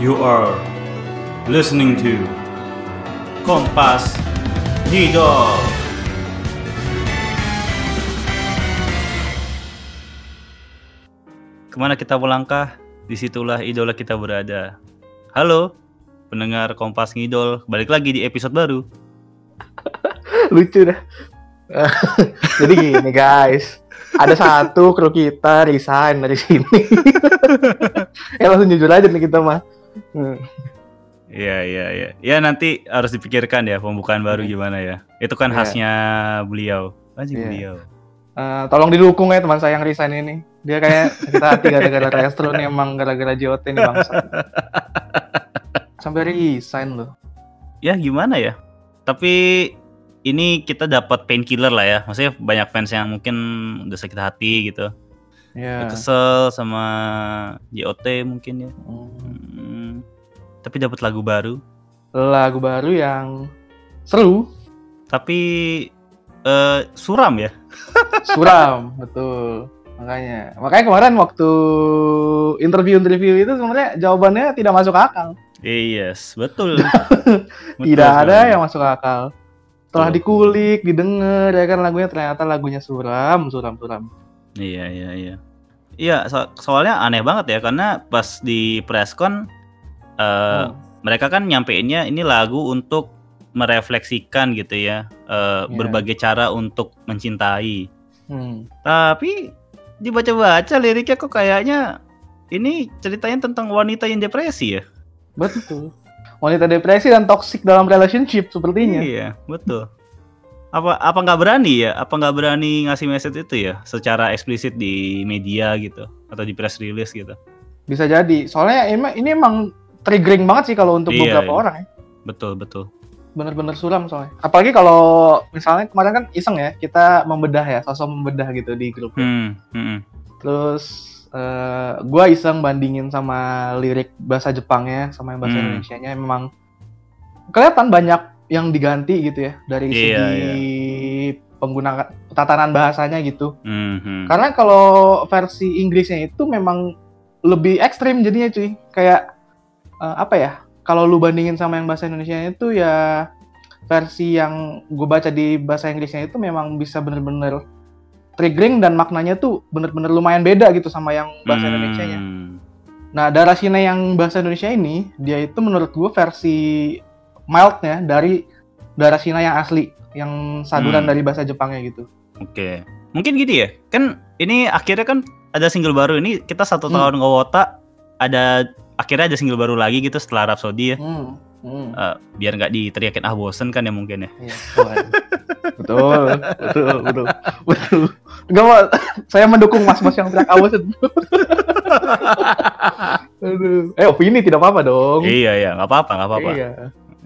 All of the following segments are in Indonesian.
You are listening to Kompas Ngidol. Ke mana kita melangkah, di situlah idola kita berada. Halo, pendengar Kompas Ngidol, balik lagi di episode baru. lucu dah jadi gini guys ada satu kru kita resign dari sini ya langsung jujur aja nih kita mah. Iya iya iya. Ya nanti harus dipikirkan ya pembukaan baru gimana ya. Itu kan Iya. khasnya beliau. Anjing Iya. beliau. Eh, tolong didukung ya teman saya yang resign ini dia kayak kita hati gara-gara restro nih emang gara-gara JOT nih bangsa sampai resign loh Ya gimana ya? Tapi ini kita dapat painkiller lah ya. Maksudnya banyak fans yang mungkin udah sakit hati gitu. Ya Kesel sama JOT mungkin ya. Hmm. Hmm, tapi dapat lagu baru. lagu baru yang seru Tapi eh, suram ya. suram betul makanya makanya kemarin waktu interview-interview itu sebenarnya jawabannya tidak masuk akal Yes, betul. Betul tidak ada sekali. yang masuk akal Betul. dikulik didengar ya kan lagunya ternyata lagunya suram suram suram Iya iya iya. Iya so- soalnya aneh banget ya karena pas di presscon eh Hmm. mereka kan nyampeinnya ini lagu untuk merefleksikan gitu ya eh, Iya. berbagai cara untuk mencintai. Hmm. Tapi dibaca-baca liriknya kok kayaknya ini ceritanya tentang wanita yang depresi ya. betul wanita depresi dan toxic dalam relationship sepertinya Iya betul. Apa apa nggak berani ya? Apa nggak berani ngasih message itu ya secara eksplisit di media gitu atau di press release gitu? bisa jadi soalnya emang ini emang triggering banget sih kalau untuk Iya, beberapa iya. orang ya Betul betul. bener-bener suram soalnya apalagi kalau misalnya kemarin kan iseng ya kita membedah ya sosok membedah gitu di grup Hmm, hmm, hmm. Terus eh gua iseng bandingin sama lirik bahasa Jepangnya sama yang bahasa Hmm. Indonesianya memang kelihatan banyak yang diganti gitu ya dari Iya, segi pengguna tatanan bahasanya gitu. Hmm, hmm. Karena kalau versi Inggrisnya itu memang lebih ekstrim jadinya cuy. Kayak eh, apa ya? Kalau lu bandingin sama yang bahasa Indonesia itu ya versi yang gue baca di bahasa Inggrisnya itu memang bisa bener-bener triggering dan maknanya tuh bener-bener lumayan beda gitu sama yang bahasa Hmm. Indonesianya. Nah, Darashina yang bahasa Indonesia ini, dia itu menurut gue versi mildnya dari Darashina yang asli, yang saduran Hmm. dari bahasa Jepangnya gitu. Oke. Mungkin gini ya. Kan ini akhirnya kan ada single baru ini kita satu Hmm. tahun ngewota ada akhirnya ada single baru lagi gitu setelah Rhapsody ya. Hmm. Hmm. Eh, biar nggak diteriakin ah bosen kan ya mungkin ya. Iya, betul, betul, betul, betul. Enggak mau, saya mendukung mas-mas yang teriak awas. Aduh. Eh, opini tidak apa-apa dong. Iya iya nggak apa-apa nggak apa-apa. Iya.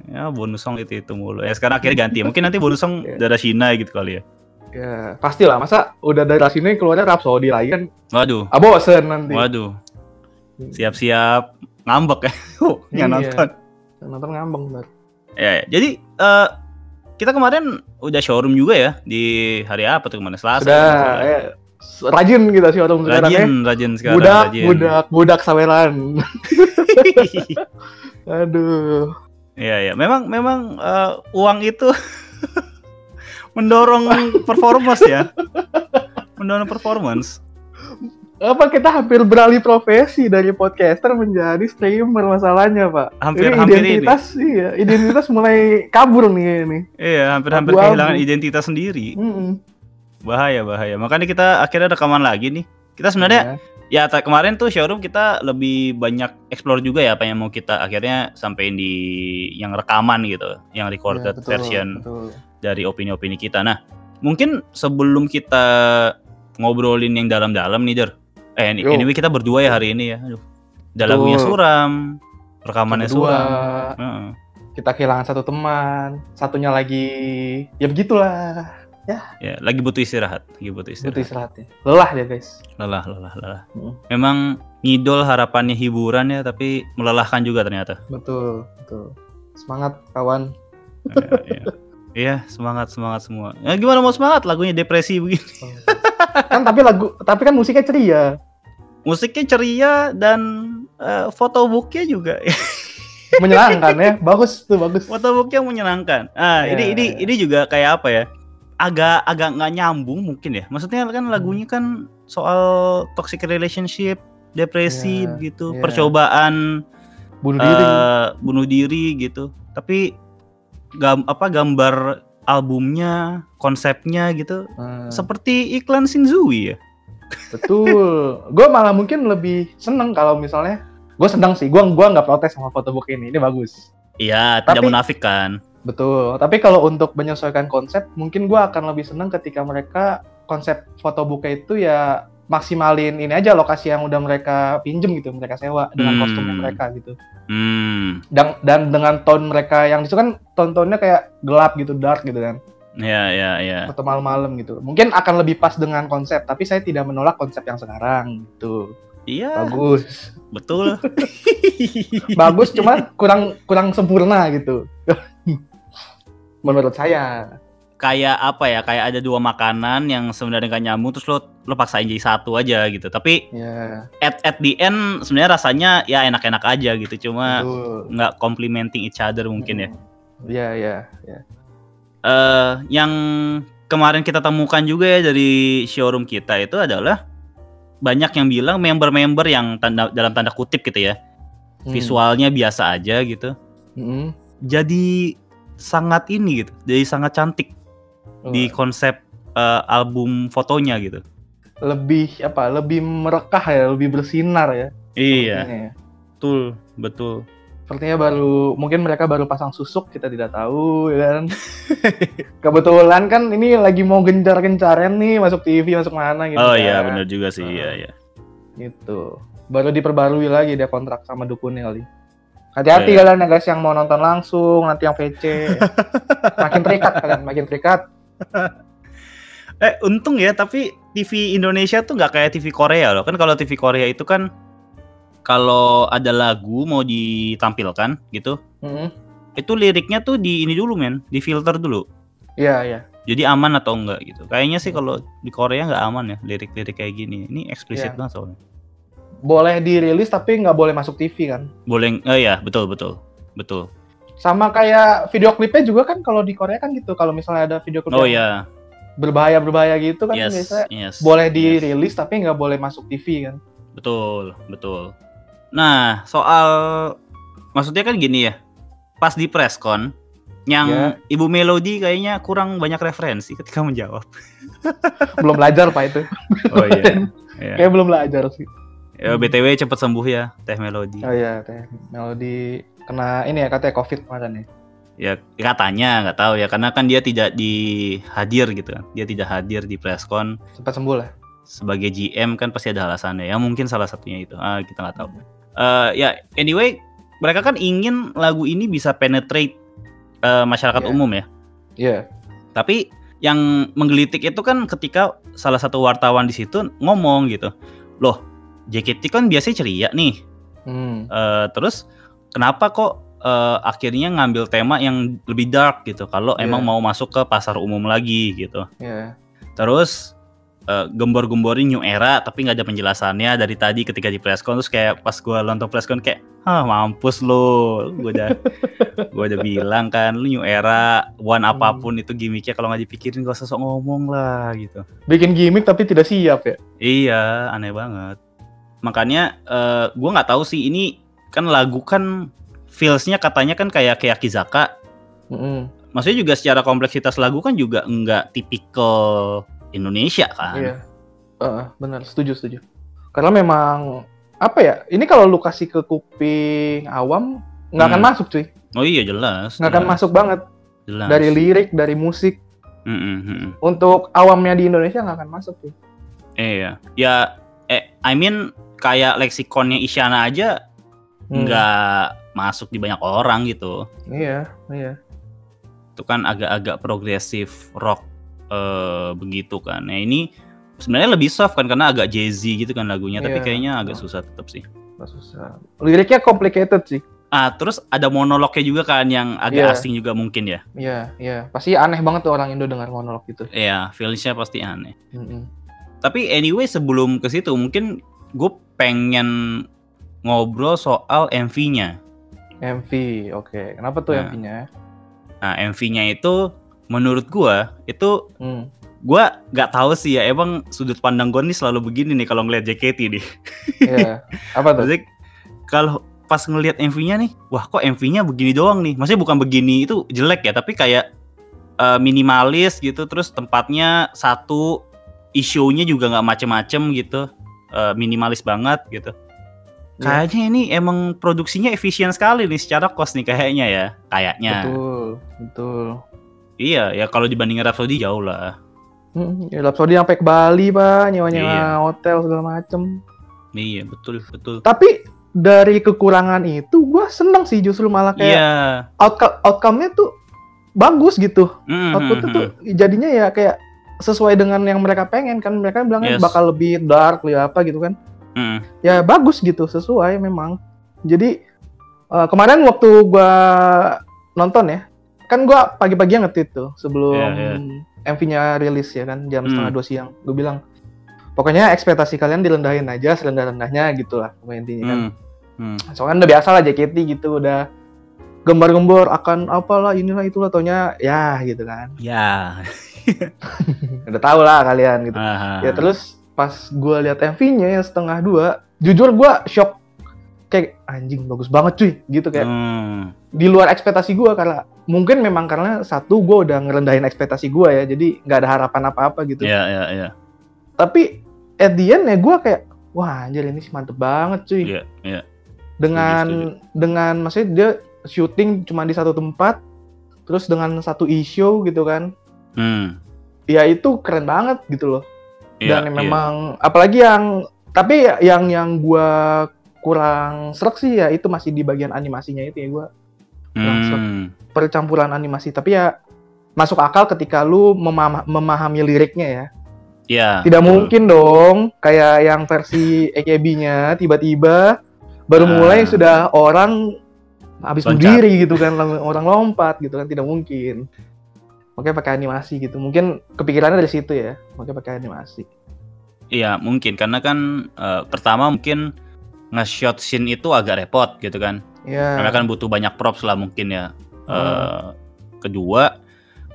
Ya bonus song itu itu mulu. Ya sekarang akhirnya ganti. Mungkin nanti bonus song dari Shina gitu kali ya. Ya, pastilah. Masa udah dari sini keluarnya Rhapsody lagi kan? Waduh. Ah, bosen nanti. Waduh. Siap-siap ngambek ya. Oh, yang Iya. nonton. Nonton ngambang ntar. Ya, ya. jadi eh, kita kemarin udah showroom juga ya di hari apa tuh kemarin Selasa. Sudah, ya, rajin kita sih orang sekarang ya. rajin, rajin sekarang. Budak, rajin. budak, budak saweran. Aduh. Iya, ya. Memang, memang eh, uang itu mendorong performance ya. Mendorong performance. Apa kita hampir beralih profesi dari podcaster menjadi streamer masalahnya, Pak? Hampir, ini hampir identitas iya, identitas mulai kabur nih ini. Iya, hampir-hampir Abu-abu. kehilangan identitas sendiri. Mm-mm. Bahaya, bahaya. Makanya kita akhirnya rekaman lagi nih. Kita sebenarnya Iya. Ya kemarin tuh showroom kita lebih banyak explore juga ya apa yang mau kita akhirnya sampein di yang rekaman gitu, yang recorded betul, version betul. dari opini-opini kita. Nah, mungkin sebelum kita ngobrolin yang dalam-dalam nih, Der. Eh, ini- Yo. anyway kita berdua ya hari ini ya. Aduh. Udah Betul. lagunya suram, rekamannya Kedua, suram. Heeh. kita kehilangan satu teman, satunya lagi ya begitulah. Ya, lagi butuh istirahat, lagi butuh istirahat. Butuh istirahat ya. Lelah dia, guys. Lelah, lelah, lelah. Hmm. Memang ngidol harapannya hiburan ya, tapi melelahkan juga ternyata. Betul, betul. Semangat kawan. Iya, iya. Iya, semangat semangat semua. Ya, gimana mau semangat lagunya depresi begini. kan tapi lagu tapi kan musiknya ceria. Musiknya ceria dan eh, photobooknya juga Menyenangkan ya. Bagus tuh, bagus. photobooknya menyenangkan. Ah, Iya, ini ini iya. ini juga kayak apa ya? Agak agak nggak nyambung mungkin ya. Maksudnya kan lagunya kan soal toxic relationship, depresi Iya, gitu, iya. percobaan Bunuh diri. eh, bunuh diri gitu. Tapi gam, apa gambar albumnya, konsepnya gitu Nah, seperti iklan Shinzui ya. betul. Gue malah mungkin lebih seneng kalau misalnya gue seneng sih. Gue gua nggak protes sama fotobook ini. Ini bagus. Iya, tidak munafik kan. Betul. Tapi kalau untuk menyesuaikan konsep, mungkin gue akan lebih seneng ketika mereka konsep fotobooknya itu ya maksimalin ini aja lokasi yang udah mereka pinjem gitu, mereka sewa dengan Hmm. kostumnya mereka gitu. Hmm, Dan dan dengan tone mereka yang itu kan tone-tonenya kayak gelap gitu, dark gitu kan. ya ya ya. Atau malam-malam gitu. Mungkin akan lebih pas dengan konsep, tapi saya tidak menolak konsep yang sekarang gitu. Iya, Bagus. betul. Bagus cuman kurang kurang sempurna gitu. Menurut saya. kayak apa ya? Kayak ada dua makanan yang sebenarnya nggak nyambung terus lo lo paksain jadi satu aja gitu. Tapi Ya, at at the end sebenarnya rasanya ya enak-enak aja gitu. Cuma nggak complimenting each other mungkin ya. Iya, iya, iya. eh yang kemarin kita temukan juga ya dari showroom kita itu adalah banyak yang bilang member-member yang tanda dalam tanda kutip gitu ya Hmm. visualnya biasa aja gitu Mm-mm. jadi sangat ini gitu jadi sangat cantik di konsep eh, album fotonya gitu lebih apa? Lebih merekah ya, lebih bersinar ya. iya ya. betul betul Sepertinya baru mungkin mereka baru pasang susuk kita tidak tahu ya kan. Kebetulan kan ini lagi mau gencar-gencarnya nih masuk TV masuk mana gitu. oh kan. iya benar juga sih Ah. iya iya Gitu. Baru diperbarui lagi dia kontrak sama dukunnya kali. Hati-hati Iya. kalian ya guys yang mau nonton langsung nanti yang VC. makin terikat kalian, makin terikat. eh untung ya tapi TV Indonesia tuh nggak kayak TV Korea loh kan kalau TV Korea itu kan kalau ada lagu mau ditampilkan gitu Mm-mm. itu liriknya tuh di ini dulu men di filter dulu Iya, iya. jadi aman atau enggak gitu kayaknya sih kalau di Korea nggak aman ya lirik-lirik kayak gini ini eksplisit Iya. banget soalnya Boleh dirilis tapi nggak boleh masuk TV kan. boleh oh ya betul betul betul Sama kayak video klipnya juga kan kalau di Korea kan gitu. Kalau misalnya ada video klip oh yang ya berbahaya-berbahaya gitu kan yes biasanya yes boleh yes. dirilis tapi nggak boleh masuk TV kan. betul betul nah soal maksudnya kan gini ya pas di presscon yang Ya. ibu Melody kayaknya kurang banyak referensi ketika menjawab Belum belajar Pak itu. oh iya Iya. Kayak belum belajar sih. Ya, BTW cepet sembuh ya Teh Melody. Oh iya, teh Melody kena ini ya katanya COVID kemarin ya. Ya katanya nggak tahu ya karena kan dia tidak dihadir gitu kan. Dia tidak hadir di presscon Cepat sembuh lah. sebagai GM kan pasti ada alasannya. Ya mungkin salah satunya itu. Ah kita nggak tahu. Eh ya anyway mereka kan ingin lagu ini bisa penetrate eh, masyarakat Iya. umum ya. Iya. Tapi yang menggelitik itu kan ketika salah satu wartawan di situ ngomong gitu. Loh, JKT kan biasanya ceria nih. Hmm. Eh, terus kenapa kok eh, akhirnya ngambil tema yang lebih dark gitu kalau Iya. emang mau masuk ke pasar umum lagi gitu Iya. terus eh, gembor-gemborin new era tapi nggak ada penjelasannya dari tadi ketika di presscon terus kayak pas gua nonton presscon kayak ah mampus lo gua udah gua udah bilang kan lu new era one Hmm. apa pun itu gimmicknya kalau nggak dipikirin gak usah sok ngomong lah gitu Bikin gimmick tapi tidak siap ya. Iya, aneh banget. Makanya eh gua nggak tahu sih ini kan lagu kan feelsnya katanya kan kayak kayak Kizaka. Mm-mm. Maksudnya juga secara kompleksitas lagu kan juga nggak tipikal Indonesia kan. Iya. Heeh, benar, setuju, setuju. Karena memang apa ya? Ini kalau lu kasih ke kuping awam nggak akan Hmm. masuk cuy. Oh iya jelas. Nggak akan masuk banget jelas. dari lirik, dari musik. Mm-mm, mm-mm. Untuk awamnya di Indonesia nggak akan masuk cuy. Iya. Ya eh I mean kayak leksikonnya Isyana aja Hmm. nggak masuk di banyak orang gitu. Iya, iya. itu kan agak-agak progresif rock eh, begitu kan. Nah ini sebenarnya lebih soft kan karena agak jazzy gitu kan lagunya, tapi Iya. kayaknya agak susah tetap sih. Nggak susah. Liriknya complicated sih. Ah terus ada monolognya juga kan yang agak Iya. asing juga mungkin ya. Iya, iya. Pasti aneh banget tuh orang Indo dengar monolog gitu. Iya, feelsnya pasti aneh. Mm-mm. Tapi anyway sebelum ke situ mungkin gue pengen ngobrol soal MV-nya. MV, oke. Kenapa tuh Nah. MV-nya? Nah, MV-nya itu menurut gua itu Hmm. gua nggak tahu sih ya emang sudut pandang gua nih selalu begini nih kalau ngeliat JKT nih. Iya. Apa tuh? Kalau pas ngelihat MV-nya nih, wah kok MV-nya begini doang nih. Maksudnya bukan begini itu jelek ya, tapi kayak eh, minimalis gitu, terus tempatnya satu, issue-nya juga nggak macem-macem gitu, eh, minimalis banget gitu. Iya. Kayaknya ini emang produksinya efisien sekali nih secara cost nih kayaknya ya, kayaknya. Betul, betul. Iya, ya kalau dibandingin Rhapsody jauh lah. Hmm, ya Rhapsody sampai ke Bali, Pak, nyewa-nyewa Iya. hotel segala macem. Iya, betul, betul. Tapi dari kekurangan itu gua seneng sih justru malah kayak Iya. outcome outcome-nya tuh bagus gitu. Mm, Outputnya mm, tuh jadinya ya kayak sesuai dengan yang mereka pengen kan mereka bilangnya Yes. bakal lebih dark ya apa gitu kan mm, mm. ya bagus gitu sesuai memang jadi eh, kemarin waktu gua nonton ya kan gua pagi-pagi nge-tweet tuh sebelum Iya, MV-nya rilis ya kan jam Hmm. setengah dua siang gue bilang pokoknya ekspektasi kalian direndahin aja serendah-rendahnya gitu lah pokoknya intinya kan Mm, mm. soalnya kan udah biasa lah JKT gitu udah gembar-gembor akan apalah inilah itulah taunya ya gitu kan Ya. udah tau lah kalian gitu Aha. ya terus pas gua lihat MV-nya yang setengah dua jujur gua shock kayak anjing bagus banget cuy gitu kayak Hmm. di luar ekspektasi gua karena mungkin memang karena satu gua udah ngerendahin ekspektasi gua ya jadi nggak ada harapan apa-apa gitu Iya, iya, iya. tapi at the end ya gua kayak wah anjir ini mantep banget cuy Iya, iya. dengan setuju. dengan maksudnya dia syuting cuma di satu tempat terus dengan satu issue gitu kan Hmm. ya itu keren banget gitu loh Iya, dan iya. memang apalagi yang tapi ya- yang yang gua kurang serak sih ya itu masih di bagian animasinya itu ya gua langsung. Hmm. percampuran animasi tapi ya masuk akal ketika lu memama- memahami liriknya ya Iya. tidak betul. mungkin dong kayak yang versi AKB-nya tiba-tiba baru Ah. mulai sudah orang habis Loncat. diri gitu kan orang lompat gitu kan tidak mungkin makanya pakai animasi gitu mungkin kepikirannya dari situ ya makanya pakai animasi Iya, mungkin karena kan eh, pertama mungkin nge-shot scene itu agak repot gitu kan. ya Karena kan butuh banyak props lah mungkin ya. Eh, Hmm. kedua,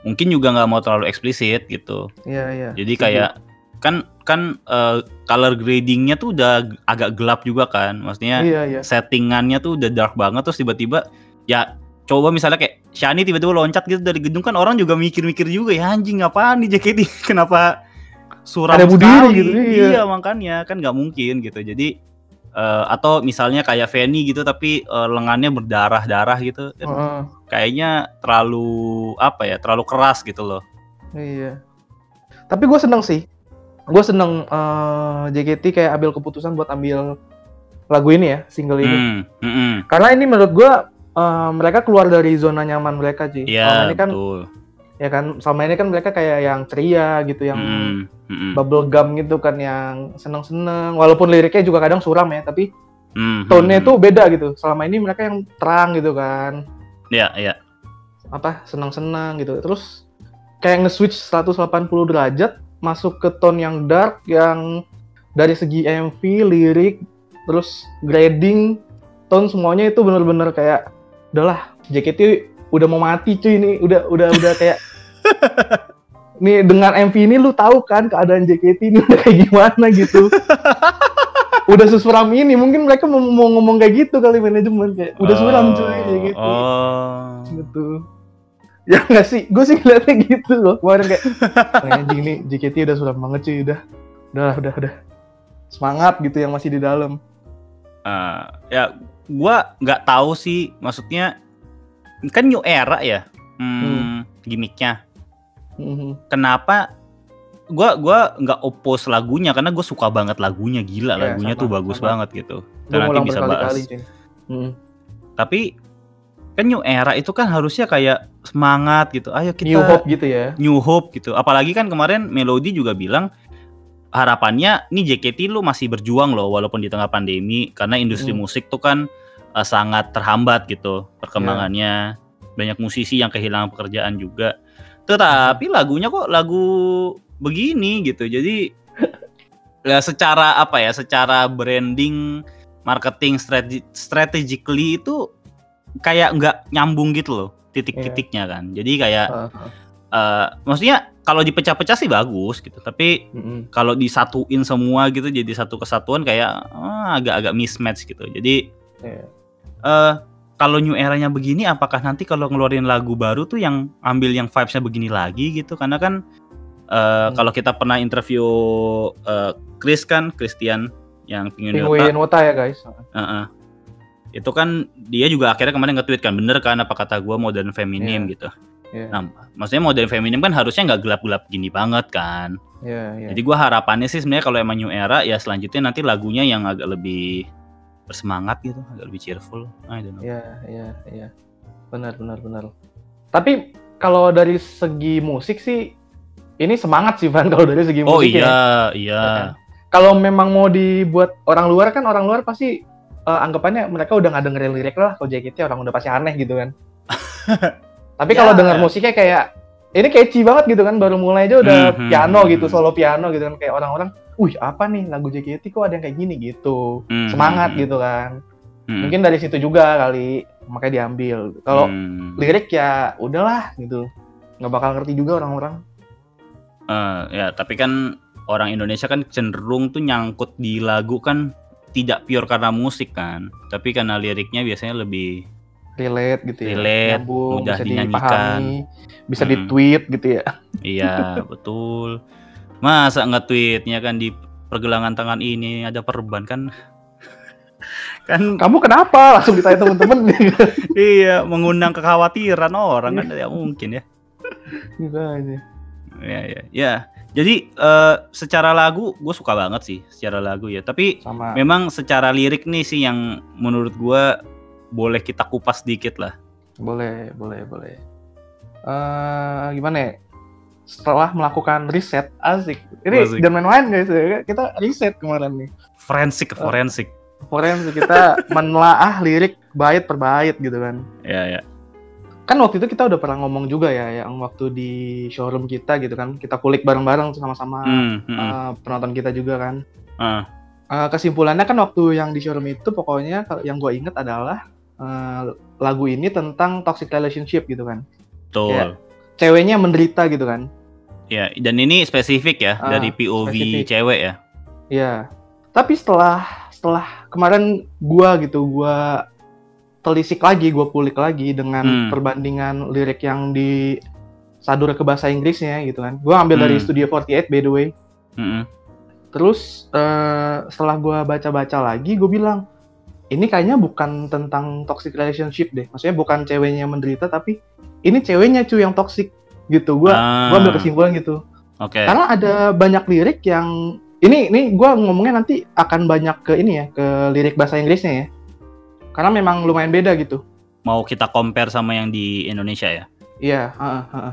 mungkin juga nggak mau terlalu eksplisit gitu. Iya, iya. Jadi kayak kan kan eh, color gradingnya tuh udah agak gelap juga kan. Maksudnya Iya, iya. settingannya tuh udah dark banget terus tiba-tiba ya coba misalnya kayak Shani tiba-tiba loncat gitu dari gedung kan orang juga mikir-mikir juga ya anjing apaan nih JKT kenapa suram Ada sekali gitu, iya. makanya kan nggak mungkin gitu jadi eh, atau misalnya kayak Fanny gitu tapi eh, lengannya berdarah-darah gitu kan Heeh, kayaknya terlalu apa ya terlalu keras gitu loh iya. Tapi gue seneng sih. Gue seneng eh, JKT kayak ambil keputusan buat ambil lagu ini ya, single ini. Hmm, hmm, hmm. Karena ini menurut gue eh, mereka keluar dari zona nyaman mereka sih. Selama Iya ini kan, betul ya kan, selama ini kan mereka kayak yang ceria gitu, yang hmm, hmm. bubble gum gitu kan, yang seneng-seneng. Walaupun liriknya juga kadang suram ya, tapi Hmm, tone-nya hmm, itu beda gitu. Selama ini mereka yang terang gitu kan. hmm. Iya, iya. apa senang-senang gitu terus kayak nge-switch 180 derajat masuk ke tone yang dark yang dari segi MV lirik terus grading tone semuanya itu bener-bener kayak udahlah JKT udah mau mati cuy ini udah udah udah kayak nih dengan MV ini lu tahu kan keadaan JKT ini udah kayak gimana gitu. Udah sesuram ini mungkin mereka mau, mau ngomong kayak gitu kali manajemen kayak udah suram cuy JKT Oh. gitu ya nggak sih? Gue sih ngeliatnya gitu loh. Kemarin kayak "Wah, anjing nih JKT udah suram banget cuy udah. Udah udah udah. Semangat gitu yang masih di dalam. Eh, ya gua nggak tahu sih maksudnya kan new era ya hmm, gimmicknya. Mhm. kenapa gua gua nggak oppose lagunya? Karena gue suka banget lagunya gila Iya, lagunya sama, tuh bagus sama. banget gitu. Dan nanti bisa bahas. Mhm. tapi kan new era itu kan harusnya kayak semangat gitu ayo kita New Hope gitu ya New Hope gitu. Apalagi kan kemarin Melody juga bilang harapannya nih JKT lu masih berjuang loh walaupun di tengah pandemi karena industri Mm. musik tuh kan eh, sangat terhambat gitu perkembangannya. Banyak musisi yang kehilangan pekerjaan juga. Tetapi lagunya kok lagu begini gitu. Jadi ya secara apa ya? Secara branding marketing strategi strategically itu kayak nggak nyambung gitu loh titik-titiknya kan. Jadi kayak Heeh. eh maksudnya kalau dipecah-pecah sih bagus gitu, tapi Mm-mm. kalau disatuin semua gitu jadi satu kesatuan kayak ah, agak-agak mismatch gitu. Jadi Iya. eh kalau new eranya begini apakah nanti kalau ngeluarin lagu baru tuh yang ambil yang vibes-nya begini lagi gitu karena kan eh Hmm. kalau kita pernah interview eh, Chris kan Christian yang Penguin Penguin Wota ya guys. Heeh. Itu kan dia juga akhirnya kemarin nge-tweet kan bener kan apa kata gua modern feminim Iya. gitu. Iya. Nah, maksudnya modern feminim kan harusnya nggak gelap-gelap gini banget kan. Iya, iya. Jadi gua harapannya sih sebenarnya kalau emang new era ya selanjutnya nanti lagunya yang agak lebih bersemangat gitu, agak lebih cheerful. I don't know. Iya, iya, iya. Benar, benar, benar. Tapi kalau dari segi musik sih ini semangat sih Van kalau dari segi Oh musik ya. iya, iya. Kalau memang mau dibuat orang luar kan orang luar pasti eh, anggapannya mereka udah nggak dengerin lirik lah kalau JKT orang udah pasti aneh gitu kan. Tapi kalau Ya. denger musiknya kayak ini catchy banget gitu kan baru mulai aja udah Mhm, piano gitu solo piano gitu kan kayak orang-orang, wih apa nih lagu JKT kok ada yang kayak gini gitu Hmm, semangat hmm, gitu kan. hmm, Mungkin dari situ juga kali makanya diambil. Kalau hmm. lirik ya udahlah gitu nggak bakal ngerti juga orang-orang Eh, ya tapi kan orang Indonesia kan cenderung tuh nyangkut di lagu kan tidak pure karena musik kan, tapi karena liriknya biasanya lebih relate gitu ya Relate, nyambung, mudah bisa dinyanyikan. dipahami bisa Mm. di-tweet gitu ya iya betul. Masa nge-tweetnya kan di pergelangan tangan ini ada perban kan? kan kamu kenapa langsung ditanya temen-temen iya mengundang kekhawatiran orang kan tidak mungkin ya. gitu aja Ya ya ya. Jadi eh, secara lagu gue suka banget sih secara lagu ya. Tapi sama memang secara lirik nih sih yang menurut gua boleh kita kupas dikit lah. boleh boleh boleh eh gimana ya setelah melakukan riset asik ini jangan main-main guys ya. kita riset kemarin nih Forensik, forensik. forensik kita menelaah lirik bait per bait gitu kan Ya ya. Kan waktu itu kita udah pernah ngomong juga ya yang waktu di showroom kita gitu kan kita kulik bareng-bareng sama-sama Hmm, hmm, eh, penonton kita juga kan ah, Eh, kesimpulannya kan waktu yang di showroom itu pokoknya yang gue inget adalah eh, lagu ini tentang toxic relationship gitu kan betul. ceweknya menderita gitu kan Ya, dan ini spesifik ya Ah, dari POV spesifik. cewek ya. Iya. Tapi setelah setelah kemarin gua gitu, gua telisik lagi, gua kulik lagi dengan Hmm. perbandingan lirik yang di sadur ke bahasa Inggrisnya gitu kan. Gua ambil dari Hmm. Studio 48 by the way. Mm-mm. Terus eh, setelah gua baca-baca lagi, gue bilang ini kayaknya bukan tentang toxic relationship deh. Maksudnya bukan ceweknya yang menderita, tapi ini ceweknya cuy yang toxic gitu. Gua Ah, gua ambil kesimpulan gitu. Oke. Karena ada banyak lirik yang ini ini gue ngomongnya nanti akan banyak ke ini ya ke lirik bahasa Inggrisnya ya. Karena memang lumayan beda gitu. Mau kita compare sama yang di Indonesia ya. Iya.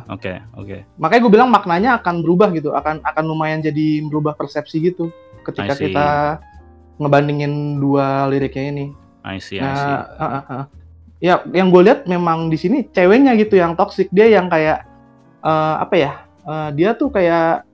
Oke, oke. Makanya gue bilang maknanya akan berubah gitu, akan akan lumayan jadi merubah persepsi gitu ketika kita ngebandingin dua liriknya ini. I see, I see. Nah, heeh, heeh. ya yang gue lihat memang di sini ceweknya gitu yang toxic dia yang kayak eh, apa ya? eh, dia tuh kayak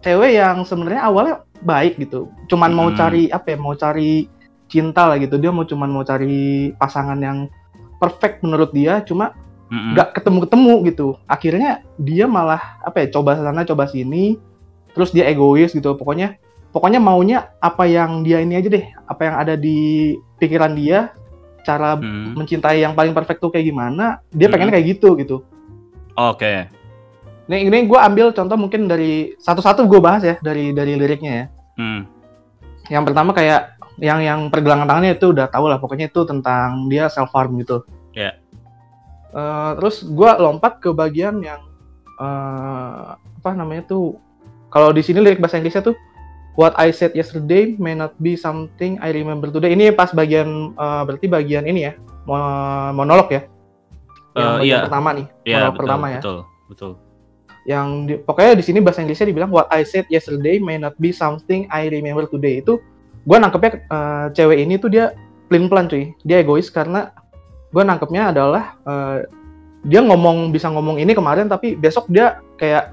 cewek yang sebenarnya awalnya baik gitu. Cuman mau Hmm. cari apa ya? Mau cari cinta lah gitu. Dia mau cuman mau cari pasangan yang perfect menurut dia, cuma nggak ketemu-ketemu gitu. Akhirnya dia malah apa ya? Coba sana, coba sini. Terus dia egois gitu. Pokoknya pokoknya maunya apa yang dia ini aja deh, apa yang ada di pikiran dia, cara Mm. mencintai yang paling perfect tuh kayak gimana, dia Hmm. pengen kayak gitu gitu. Oke. Nih ini gue ambil contoh mungkin dari satu-satu gue bahas ya dari dari liriknya ya. Hmm. Yang pertama kayak yang yang pergelangan tangannya itu udah tau lah pokoknya itu tentang dia self harm gitu. Ya. Eh, terus gue lompat ke bagian yang eh, apa namanya tuh kalau di sini lirik bahasa Inggrisnya tuh What I said yesterday may not be something I remember today. Ini pas bagian eh, berarti bagian ini ya mo- monolog ya. Yang Eh, bagian iya. pertama nih, Iya, monolog betul, pertama ya. betul, betul. yang di, pokoknya di sini bahasa Inggrisnya dibilang what I said yesterday may not be something I remember today itu gue nangkepnya eh, cewek ini tuh dia pelin pelan cuy dia egois karena gue nangkepnya adalah eh, dia ngomong bisa ngomong ini kemarin tapi besok dia kayak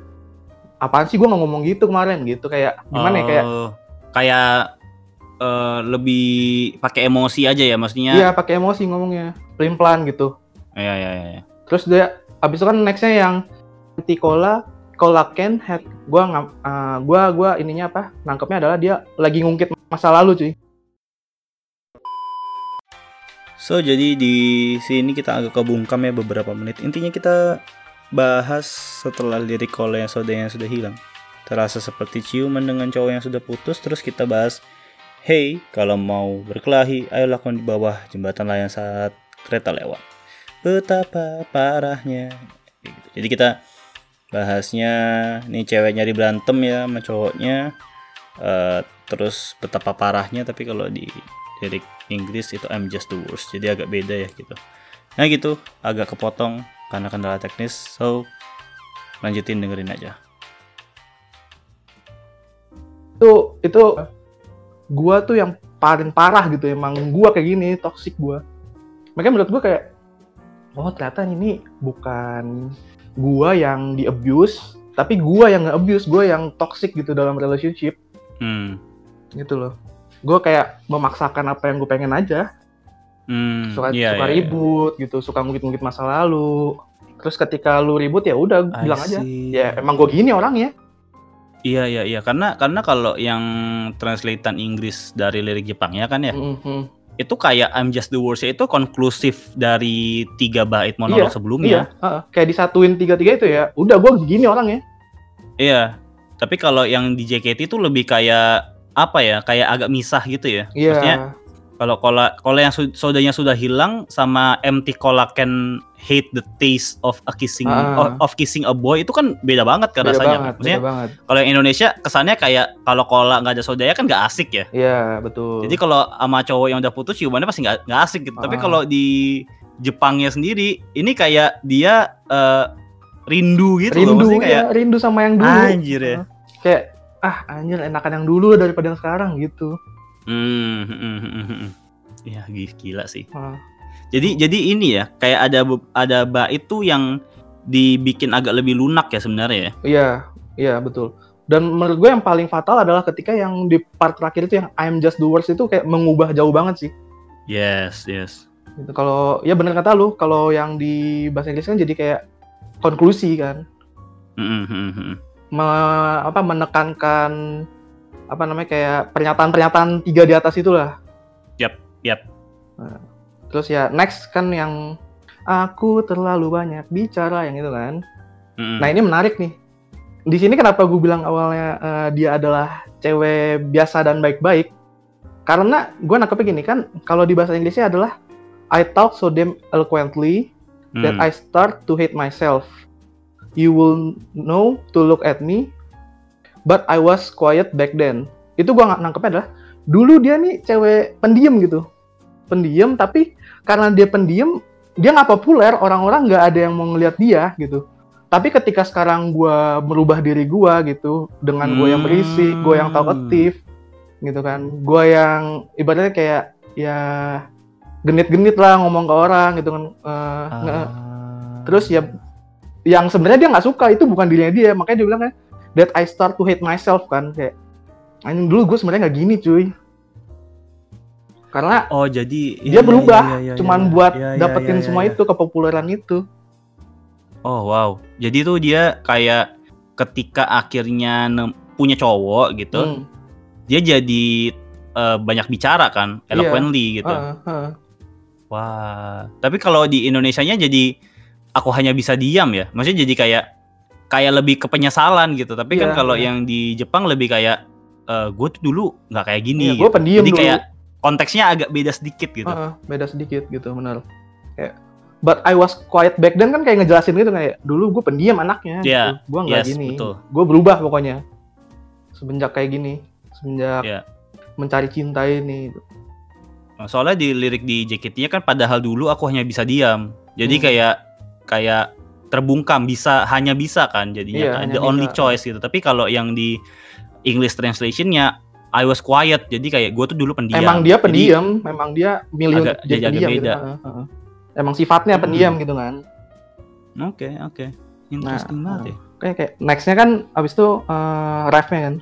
apaan sih gue nggak ngomong gitu kemarin gitu kayak gimana ya kayak Oh, kayak eh, lebih pakai emosi aja ya maksudnya. Iya, pakai emosi ngomongnya. Pelin-pelan gitu. Iya iya iya. iya. Terus dia abis itu kan nextnya yang anti cola can head ngam- eh, gua gua ininya apa nangkepnya adalah dia lagi ngungkit masa lalu cuy So jadi di sini kita agak kebungkam ya beberapa menit. Intinya kita bahas setelah lirik kalau yang saudara yang sudah hilang. Terasa seperti ciuman dengan cowok yang sudah putus. Terus kita bahas, hey kalau mau berkelahi, ayo lakukan di bawah jembatan layang saat kereta lewat. Betapa parahnya. Gitu. Jadi kita bahasnya nih cewek nyari berantem ya sama cowoknya. Eh, terus betapa parahnya tapi kalau di lirik Inggris itu I'm just the worst jadi agak beda ya gitu. Nah gitu agak kepotong karena kendala teknis. So lanjutin dengerin aja. Itu itu gua tuh yang paling parah gitu emang gua kayak gini toxic gua. Makanya menurut gua kayak oh ternyata ini bukan gua yang di abuse tapi gua yang nge-abuse gua yang toxic gitu dalam relationship. Hmm. Gitu loh. Gua kayak memaksakan apa yang gue pengen aja. Hmm suka iya, suka iya, iya. ribut gitu suka ngungkit-ngungkit masa lalu. Terus ketika lu ribut ya udah bilang aja. ya emang gue gini orangnya. Iya iya iya. Karena karena kalau yang translatean Inggris dari lirik Jepangnya kan ya? Mhm. Itu kayak I'm just the worst itu konklusif dari tiga bait monolog Iya, sebelumnya iya heeh. kayak disatuin tiga-tiga itu ya udah gue gini orangnya Iya, tapi kalau yang di JKT itu lebih kayak apa ya? Kayak agak misah gitu ya. Maksudnya iya kalau kola kola yang sodanya sudah hilang sama empty cola can hate the taste of a kissing Ah. of, kissing a boy itu kan beda banget kan beda rasanya. banget Maksudnya beda banget kalau yang Indonesia kesannya kayak kalau kola nggak ada sodanya kan nggak asik ya. iya betul Jadi kalau sama cowok yang udah putus ciumannya pasti nggak nggak asik gitu. Tapi Ah. kalau di Jepangnya sendiri ini kayak dia eh, rindu gitu loh. rindu Maksudnya kayak ya rindu sama yang dulu anjir ya. kayak ah anjir enakan yang dulu daripada yang sekarang gitu Hmm, hmm, hmm, hmm, hmm. Ya gi- gila sih. Ah. Jadi jadi ini ya kayak ada be- ada bait tuh yang dibikin agak lebih lunak ya sebenarnya ya. iya iya betul dan menurut gue yang paling fatal adalah ketika yang di part terakhir itu yang I'm just the worst itu kayak mengubah jauh banget sih Yes yes. gitu. kalau ya bener kata lu kalau yang di bahasa Inggris kan jadi kayak konklusi kan Hmm, hmm, hmm, hmm. me- apa menekankan apa namanya kayak pernyataan-pernyataan tiga di atas itulah. Yap, yap. Nah, terus ya next kan yang aku terlalu banyak bicara yang itu kan. Hmm, Nah ini menarik nih. Di sini kenapa gue bilang awalnya eh, dia adalah cewek biasa dan baik-baik? Karena gue nangkepnya gini kan, kalau di bahasa Inggrisnya adalah I talk so damn eloquently that hmm. I start to hate myself. You will know to look at me, but I was quiet back then. Itu gua nggak nangkepnya adalah dulu dia nih cewek pendiam gitu, pendiam tapi karena dia pendiam dia nggak populer orang-orang nggak ada yang mau ngeliat dia gitu. Tapi ketika sekarang gua merubah diri gua gitu dengan gua yang berisik, gua yang talkative gitu kan, gua yang ibaratnya kayak ya genit-genit lah ngomong ke orang gitu kan. Nge- Ah. Terus ya yang sebenarnya dia nggak suka itu bukan dirinya dia, makanya dia bilang kan that I start to hate myself kan kayak anjing dulu gue sebenarnya nggak gini cuy. Karena Oh jadi dia iya, berubah iya, iya, iya, cuman iya. buat Iya, iya, dapetin iya, semua iya. itu kepopuleran itu. Oh wow. Jadi tuh dia kayak ketika akhirnya punya cowok gitu, Hmm, dia jadi eh, banyak bicara kan, Iya. eloquently gitu. heeh, heeh. Wah, tapi kalau di Indonesianya jadi aku hanya bisa diam ya. Maksudnya jadi kayak kayak lebih ke penyesalan gitu. Tapi kan Iya, kalau iya. yang di Jepang lebih kayak gue tuh dulu nggak kayak gini. Gue gitu. pendiam Jadi dulu. kayak konteksnya agak beda sedikit gitu. Heeh, beda sedikit gitu benar. Kayak but I was quiet back then kan kayak ngejelasin gitu kayak dulu gue pendiam anaknya Iya, gitu. Gue nggak yes, gini. Gue berubah pokoknya. Semenjak kayak gini, semenjak Iya. mencari cinta ini. gitu. Soalnya di lirik di JKT-nya kan padahal dulu aku hanya bisa diam. Jadi Hmm. kayak kayak terbungkam bisa hanya bisa kan jadinya Iya, kan the only bisa. choice gitu. Tapi kalau yang di English translation-nya I was quiet. Jadi kayak gue tuh dulu pendiam. Emang dia Jadi- pendiam, memang dia milih Agak- jadi pendiam gitu. beda. Heeh. Emang sifatnya Hmm. pendiam gitu kan. Oke, oke. Interesting Nah, banget ya. Kayak kayak nextnya kan abis itu eh, ref-nya kan.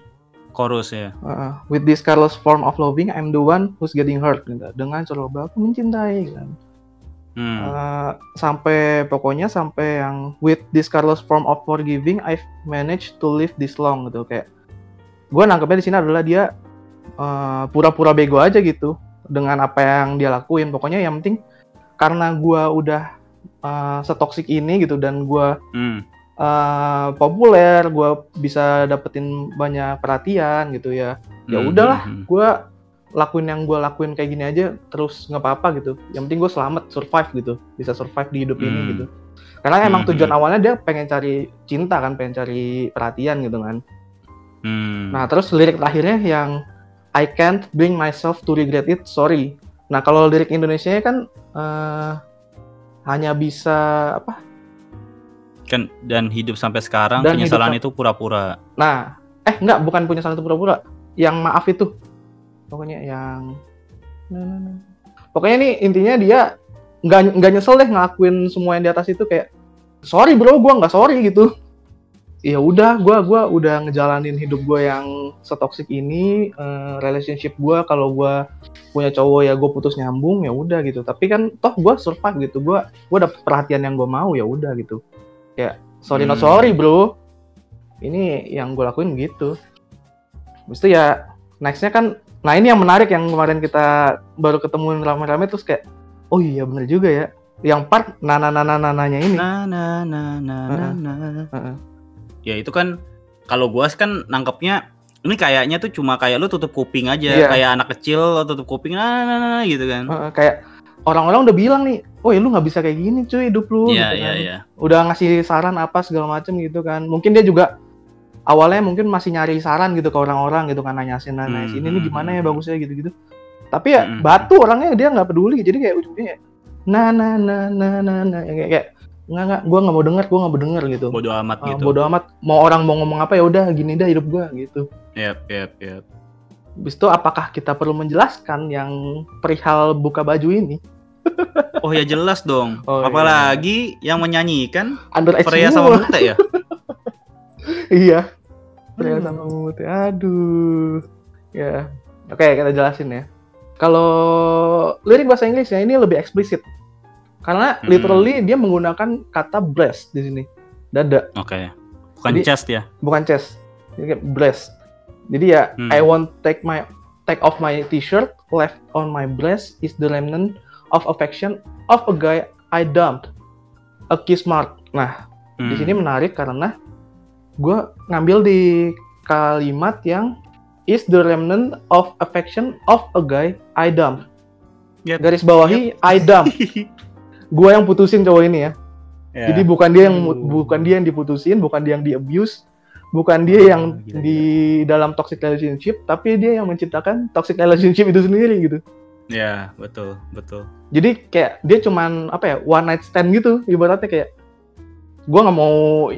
chorus ya. Uh, with this careless form of loving, I'm the one who's getting hurt. Gitu. Dengan coba aku mencintai. Kan. Hmm. Uh, sampai pokoknya sampai yang with this careless form of forgiving, I've managed to live this long gitu kayak. Gue nangkepnya di sini adalah dia uh, pura-pura bego aja gitu dengan apa yang dia lakuin. Pokoknya yang penting karena gue udah uh, setoksik ini gitu dan gue hmm. uh, populer, gue bisa dapetin banyak perhatian gitu ya. Ya Hmm, udahlah, hmm, hmm. gue lakuin yang gue lakuin kayak gini aja terus nggak apa-apa gitu. Yang penting gue selamat, survive gitu, bisa survive di hidup ini Hmm. gitu. Karena emang Hmm, tujuan hmm. awalnya dia pengen cari cinta kan, pengen cari perhatian gitu kan. Hmm. Nah terus lirik terakhirnya yang I can't bring myself to regret it, sorry. Nah kalau lirik Indonesia kan eh, hanya bisa apa? kan dan hidup sampai sekarang Dan penyesalan hidup itu pura-pura. Nah, eh enggak, bukan punya salah satu pura-pura. Yang maaf itu. Pokoknya yang. Pokoknya nih intinya dia nggak nggak nyesel deh ngelakuin semua yang di atas itu kayak sorry bro, gua nggak sorry gitu. Ya udah, gua gua udah ngejalanin hidup gua yang setoksik ini, eh, relationship gua kalau gua punya cowok ya gue putus nyambung ya udah gitu. Tapi kan toh gua survive gitu. Gua gua dapet perhatian yang gua mau ya udah gitu. Kayak sorry not Hmm. sorry bro. Ini yang gue lakuin gitu. Itu ya nextnya kan, nah ini yang menarik yang kemarin kita baru ketemuin rame-rame terus kayak, oh iya bener juga ya. Yang part nana nana nananya ini. Na na na na na. Heeh. Ya itu kan kalau gua kan nangkepnya ini kayaknya tuh cuma kayak lu tutup kuping aja, Iya. kayak anak kecil lo tutup kuping nah, nah, nah, nah, gitu kan. Heeh, kayak orang-orang udah bilang nih, oh ya lu nggak bisa kayak gini cuy hidup lu. Iya gitu iya kan. iya. Udah ngasih saran apa segala macem gitu kan. Mungkin dia juga awalnya mungkin masih nyari saran gitu ke orang-orang gitu kan nanya sini nanya Hmm, sini ini hmm, gimana hmm, ya bagusnya gitu-gitu. Tapi ya batu orangnya dia nggak peduli jadi kayak ujungnya nah nah nah nah nah nah kayak kayak nggak nggak gue nggak mau denger gue nggak mau denger gitu. Bodoh amat Ah, gitu. bodo amat mau orang mau ngomong apa ya udah gini dah hidup gue gitu. Yep, yep, yep. Habis itu apakah kita perlu menjelaskan yang perihal buka baju ini? Oh ya jelas dong. Oh, iya. Apalagi yang menyanyikan Underage Freya sama Mute ya. Iya. Pria Hmm. sama Mute. Aduh. Ya. Oke, kita jelasin ya. Kalau lirik bahasa Inggris ya ini lebih eksplisit. Karena Hmm. literally dia menggunakan kata breast di sini. Dada, Oke. Bukan Jadi- chest ya. bukan chest. Jadi kayak breast. Jadi ya Hmm. I won't take my take off my t-shirt left on my breast is the remnant of affection of a guy I dumped. A kiss mark. Nah, di Hmm. sini menarik karena gue ngambil di kalimat yang is the remnant of affection of a guy I dump. Yep. Garis bawahi I dump. gue yang putusin cowok ini ya. Ya. Jadi bukan dia yang Uh. bukan dia yang diputusin, bukan dia yang di abuse, bukan dia Oh, yang gila, di dalam toxic relationship, tapi dia yang menciptakan toxic relationship itu sendiri gitu. Ya, betul, betul. Jadi kayak dia cuman apa ya one night stand gitu ibaratnya kayak gue nggak mau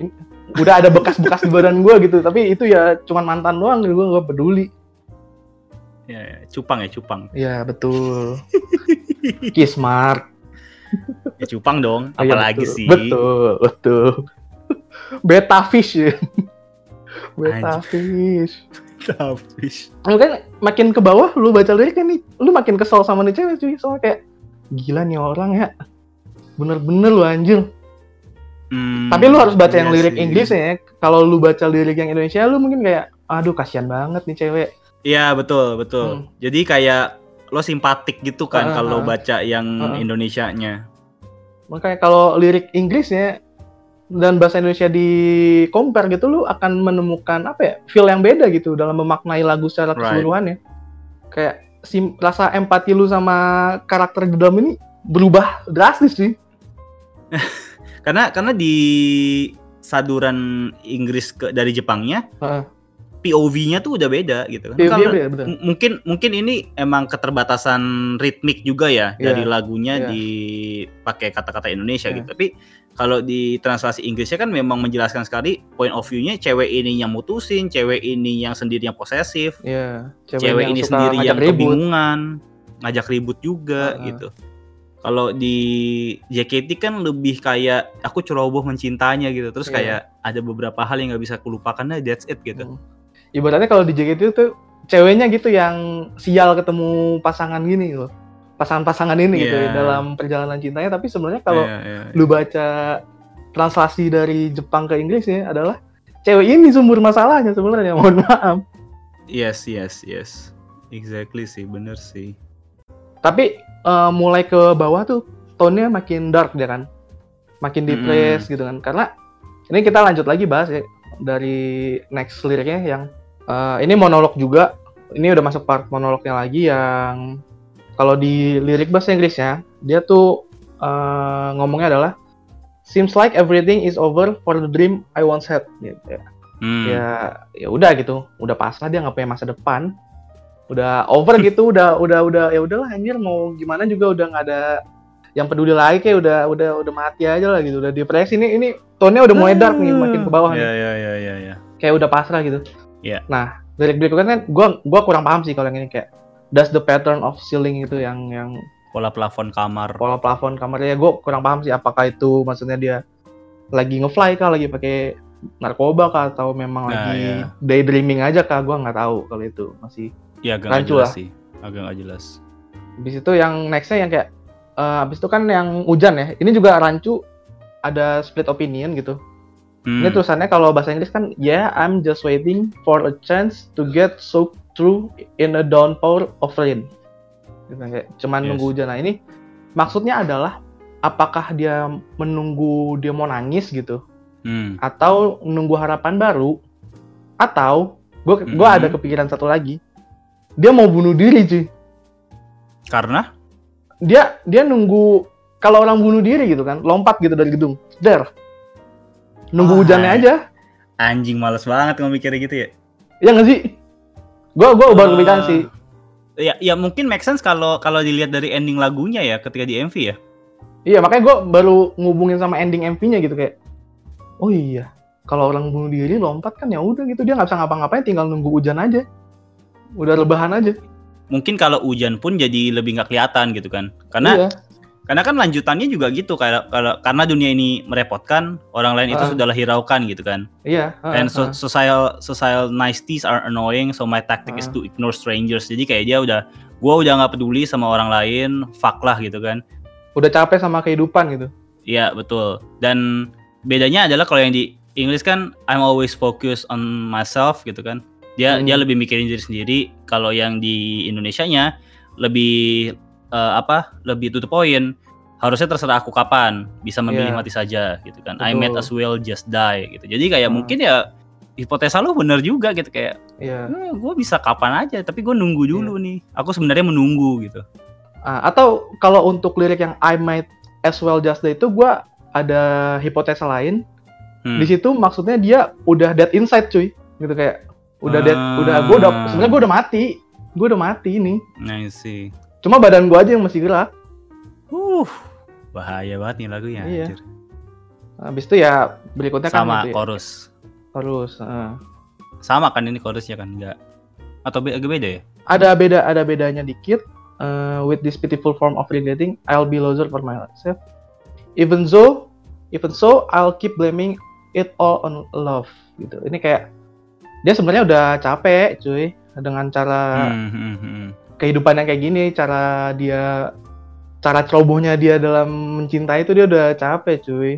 udah ada bekas-bekas di badan gue gitu. Tapi itu ya cuman mantan doang gue nggak peduli. Ya, ya, cupang ya, cupang. ya betul. Kiss mark. Ya cupang dong, iya, apalagi betul. sih. betul betul. Beta fish ya. Beta fish. Tapi lu kan makin ke bawah lu baca liriknya nih lu makin kesel sama nih cewek cuy. Soalnya kayak gila nih orang ya. Bener-bener lu anjir Hmm, Tapi lu harus baca iya yang lirik sih. Inggris ya. Kalau lu baca lirik yang Indonesia, lu mungkin kayak, aduh kasihan banget nih cewek. Iya, betul, betul. Hmm. Jadi kayak lo simpatik gitu kan Ah, kalau baca yang ah. Indonesianya. Makanya kalau lirik Inggrisnya dan bahasa Indonesia di compare gitu, lu akan menemukan apa ya, feel yang beda gitu dalam memaknai lagu secara Right. keseluruhan ya. Kayak sim- rasa empati lu sama karakter di dalam ini berubah drastis sih. Karena karena di saduran Inggris ke dari Jepangnya Heeh. POV-nya tuh udah beda gitu kan. Karena mungkin mungkin ini emang keterbatasan ritmik juga ya Iya, dari lagunya iya. dipakai kata-kata Indonesia Iya. gitu. Tapi kalau di translasi Inggrisnya kan memang menjelaskan sekali point of view-nya cewek ini yang mutusin, cewek ini yang sendiri yang posesif, Iya, cewek, yang ini sendiri yang ribut. kebingungan, ngajak ribut juga Heeh. gitu. Kalau di JKT kan lebih kayak aku ceroboh mencintanya gitu. Terus Iya. kayak ada beberapa hal yang nggak bisa kulupakan nah that's it gitu. Hmm. ibaratnya kalau di JKT itu ceweknya gitu yang sial ketemu pasangan gini loh pasangan-pasangan ini gitu Iya. ya, dalam perjalanan cintanya tapi sebenarnya kalau Iya, iya, iya. lu baca translasi dari Jepang ke Inggris ya adalah cewek ini sumber masalahnya sebenarnya mohon maaf Yes, yes, yes. Exactly sih, bener sih. tapi eh, mulai ke bawah tuh tone-nya makin dark dia kan. Makin Mm-mm. depressed gitu kan. Karena ini kita lanjut lagi bahas ya dari next liriknya yang eh, ini monolog juga. Ini udah masuk part monolognya lagi yang kalau di lirik bahasa Inggrisnya dia tuh eh, ngomongnya adalah seems like everything is over for the dream I once had gitu ya. Hmm. ya ya udah gitu. Udah pasrah dia nggak punya masa depan udah over gitu udah udah udah ya udahlah anjir mau gimana juga udah nggak ada yang peduli lagi kayak udah udah udah mati aja lah gitu udah depresi ini ini tone-nya udah mulai dark nih makin ke bawah nih Ya, ya, ya, ya, ya. kayak udah pasrah gitu Iya. nah dari berikutnya kan gua gua kurang paham sih kalau yang ini kayak does the pattern of ceiling itu yang yang Pola plafon kamar. pola plafon kamarnya gue kurang paham sih apakah itu maksudnya dia lagi ngefly kah lagi pakai narkoba kah atau memang Nah, lagi iya. daydreaming aja kah gue nggak tahu kalau itu masih Ya, agak nggak jelas lah. sih. Agak nggak jelas. habis itu yang nextnya yang kayak eh, habis itu kan yang hujan ya ini juga rancu ada split opinion gitu Hmm. ini tulisannya kalau bahasa Inggris kan yeah I'm just waiting for a chance to get soaked through in a downpour of rain gitu, kayak cuman Yes. nunggu hujan nah ini maksudnya adalah apakah dia menunggu dia mau nangis gitu Hmm. atau nunggu harapan baru atau gue Mhm. gua ada kepikiran satu lagi dia mau bunuh diri cuy Karena? dia dia nunggu kalau orang bunuh diri gitu kan lompat gitu dari gedung der nunggu Oh, hujannya hai. aja Anjing males banget ngomong mikirnya gitu ya. ya nggak sih gue gue baru kepikiran sih Ya, ya mungkin make sense kalau kalau dilihat dari ending lagunya ya ketika di MV ya. iya makanya gue baru ngubungin sama ending MV-nya gitu kayak oh iya kalau orang bunuh diri lompat kan ya udah gitu dia nggak bisa ngapa-ngapain tinggal nunggu hujan aja udah rebahan aja Mungkin kalau hujan pun jadi lebih nggak kelihatan gitu kan. Karena iya karena kan lanjutannya juga gitu kayak kalau karena dunia ini merepotkan, orang lain itu Ah. sudahlah hiraukan gitu kan. iya ah, And so, societal societal niceties are annoying, so my tactic is Ah. to ignore strangers. Jadi kayak dia udah, gua udah nggak peduli sama orang lain, fuck lah gitu kan. udah capek sama kehidupan gitu Iya betul. Dan bedanya adalah kalau yang di Inggris kan I'm always focused on myself gitu kan. Dia Hmm. dia lebih mikirin diri sendiri. Kalau yang di Indonesianya lebih eh, apa? Lebih to the point. Harusnya terserah aku kapan bisa memilih Iya. mati saja gitu kan. I Betul. might as well just die gitu. Jadi kayak Hmm. mungkin ya hipotesa lu bener juga gitu kayak iya gue bisa kapan aja tapi gue nunggu dulu nih aku sebenarnya menunggu gitu Ah, atau kalau untuk lirik yang I might as well just die itu gue ada hipotesa lain Hmm. di situ maksudnya dia udah dead inside cuy gitu kayak udah dead Ah. udah gue udah sebenarnya gue udah mati. Gue udah mati ini. I see cuma badan gue aja yang masih gerak uh bahaya banget nih lagunya Iya. anjir. habis itu ya berikutnya kan sama ya, chorus. Terus ah. sama kan ini chorusnya kan enggak? Atau be- agak beda ya? Ada beda ada bedanya dikit. Eh, with this pitiful form of regretting I'll be loser for myself. Even so even so I'll keep blaming it all on love gitu. Ini kayak dia sebenarnya udah capek cuy dengan cara Hmm, hmm, hmm. kehidupan yang kayak gini cara dia cara cerobohnya dia dalam mencintai itu dia udah capek cuy.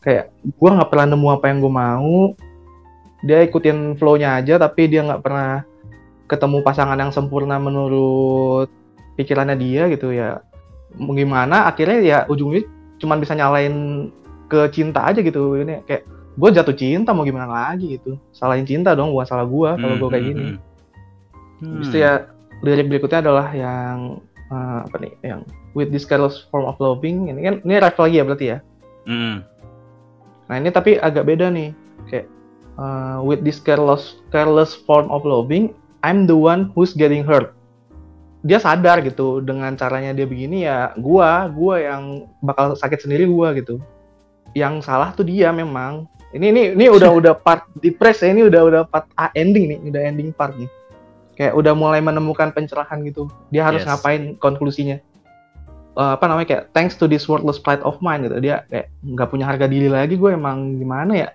Kayak gua nggak pernah nemu apa yang gue mau. Dia ikutin flow-nya aja tapi dia nggak pernah ketemu pasangan yang sempurna menurut pikirannya dia gitu ya. Gimana? Akhirnya ya ujungnya cuman bisa nyalain ke cinta aja gitu. Ini kayak gue jatuh cinta mau gimana lagi gitu salahin cinta dong bukan salah gua kalau Hmm, gue kayak hmm, gini hmm. Habis itu ya lirik berikutnya adalah yang eh, apa nih? Yang with this careless form of loving. Ini kan ini rap lagi ya berarti ya. Hmm, Nah ini tapi agak beda nih. Kayak eh, with this careless careless form of loving, I'm the one who's getting hurt. Dia sadar gitu dengan caranya dia begini ya, gua, gua yang bakal sakit sendiri gua gitu. Yang salah tuh dia memang. Ini ini ini udah udah part depres ya, ini udah udah part ah, ending nih, udah ending part nih. Kayak udah mulai menemukan pencerahan gitu. Dia harus Yes. ngapain konklusinya. Eh, apa namanya kayak thanks to this worthless plight of mine gitu. Dia kayak nggak punya harga diri lagi gue emang gimana ya?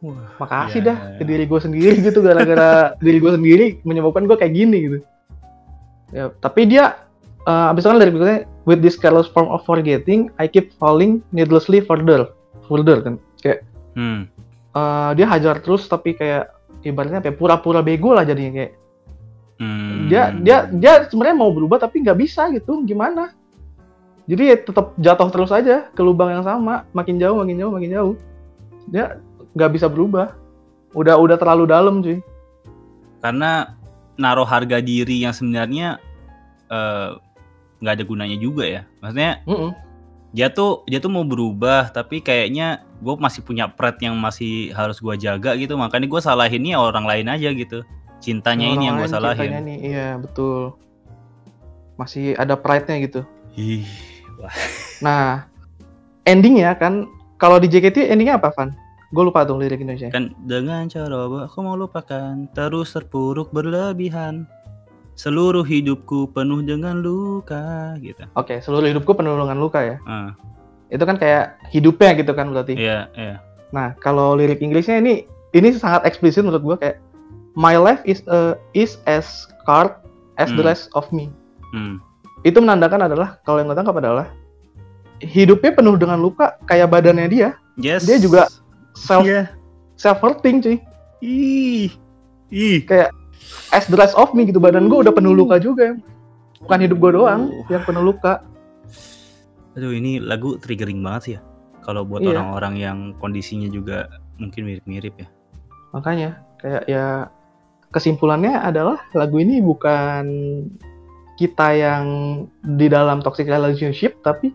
Wah, makasih Iya. dah ke diri gue sendiri gitu gara-gara diri gue sendiri menyebabkan gue kayak gini gitu ya tapi dia eh, abis itu kan dari berikutnya with this careless form of forgetting I keep falling needlessly further further kan kayak hmm. eh, dia hajar terus tapi kayak ibaratnya apa ya, pura-pura bego lah jadinya kayak Hmm. dia dia dia sebenarnya mau berubah tapi nggak bisa gitu gimana jadi ya tetap jatuh terus aja ke lubang yang sama makin jauh makin jauh makin jauh dia nggak bisa berubah udah udah terlalu dalam cuy karena naruh harga diri yang sebenarnya eh, nggak ada gunanya juga ya maksudnya Mm-mm. Dia tuh dia tuh mau berubah tapi kayaknya gue masih punya pret yang masih harus gue jaga gitu. Makanya gue salahinnya orang lain aja gitu. Cintanya ini yang gue Orang salahin. nih iya betul. Masih ada pride-nya gitu. Ih, nah endingnya kan kalau di JKT endingnya apa Van? Gue lupa tuh lirik Indonesia. Kan dengan cara aku mau lupakan terus terpuruk berlebihan seluruh hidupku penuh dengan luka gitu oke seluruh hidupku penuh dengan luka ya ah itu kan kayak hidupnya gitu kan berarti iya iya Nah, kalau lirik Inggrisnya ini ini sangat eksplisit menurut gua kayak my life is uh, is as scarred as the Hmm. rest of me. hmm. Itu menandakan adalah kalau yang gue tangkap adalah hidupnya penuh dengan luka kayak badannya dia, yes Dia juga self Iya. self hurting cuy. ih ih Kayak as the rest of me gitu badan gua udah penuh luka juga. Bukan hidup gua doang Uh. yang penuh luka. Aduh ini lagu triggering banget sih ya. Kalau buat Iya. orang-orang yang kondisinya juga mungkin mirip-mirip ya. Makanya kayak ya kesimpulannya adalah lagu ini bukan kita yang di dalam toxic relationship tapi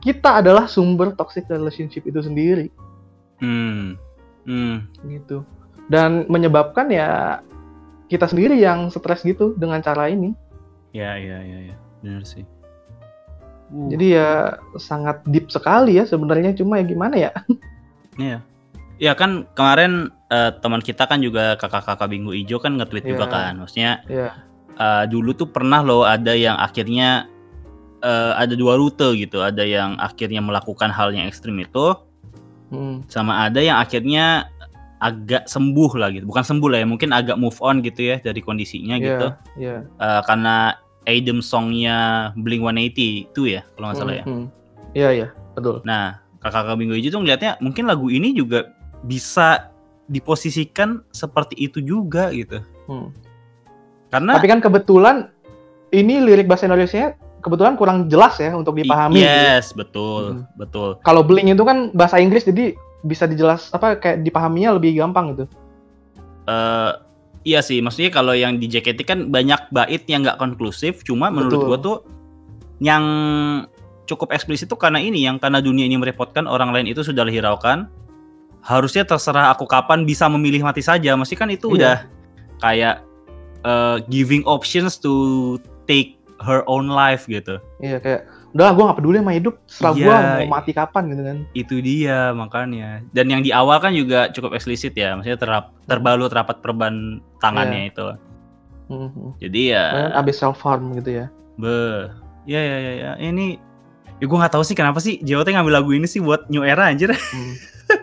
kita adalah sumber toxic relationship itu sendiri Hmm. Hmm. gitu. Dan menyebabkan ya kita sendiri yang stres gitu dengan cara ini. Ya ya ya ya. Benar sih. Uh, Jadi ya sangat deep sekali ya sebenarnya cuma ya gimana ya? Iya. Ya kan kemarin eh, teman kita kan juga kakak-kakak Bingu Ijo kan nge-tweet juga Iya. kan. Maksudnya Iya. eh, dulu tuh pernah loh ada yang akhirnya eh, ada dua rute gitu. Ada yang akhirnya melakukan hal yang ekstrim itu Hmm. sama ada yang akhirnya agak sembuh lah gitu. Bukan sembuh lah ya, mungkin agak move on gitu ya dari kondisinya Iya, gitu. Iya. Eh, karena item songnya Blink 180 itu ya kalau nggak salah ya. Hmm, hmm. Iya, iya, betul. Nah, kakak-kakak Bingo Ijo tuh ngeliatnya mungkin lagu ini juga bisa diposisikan seperti itu juga gitu. Hmm. Karena Tapi kan kebetulan ini lirik bahasa Indonesia kebetulan kurang jelas ya untuk dipahami. gitu. yes, betul, Hmm. betul. Kalau Blink itu kan bahasa Inggris jadi bisa dijelas apa kayak dipahaminya lebih gampang gitu. Eh iya sih, maksudnya kalau yang di JKT kan banyak bait yang nggak konklusif, cuma menurut Betul. gua tuh yang cukup eksplisit tuh karena ini yang karena dunia ini merepotkan orang lain itu sudah hiraukan. Harusnya terserah aku kapan bisa memilih mati saja. Mesti kan itu Iya. udah kayak eh, giving options to take her own life gitu. Iya kayak udah gue nggak peduli sama hidup, setelah Iya. gua mau mati kapan gitu kan. Itu dia makanya. Dan yang di awal kan juga cukup eksplisit ya, maksudnya terap, terbalut rapat perban tangannya itu. Hmm, hmm. Jadi ya Kan abis self harm gitu ya. Be, ya ya ya ya. Ini, ya gue nggak tahu sih kenapa sih JOT ngambil lagu ini sih buat new era anjir. Hmm.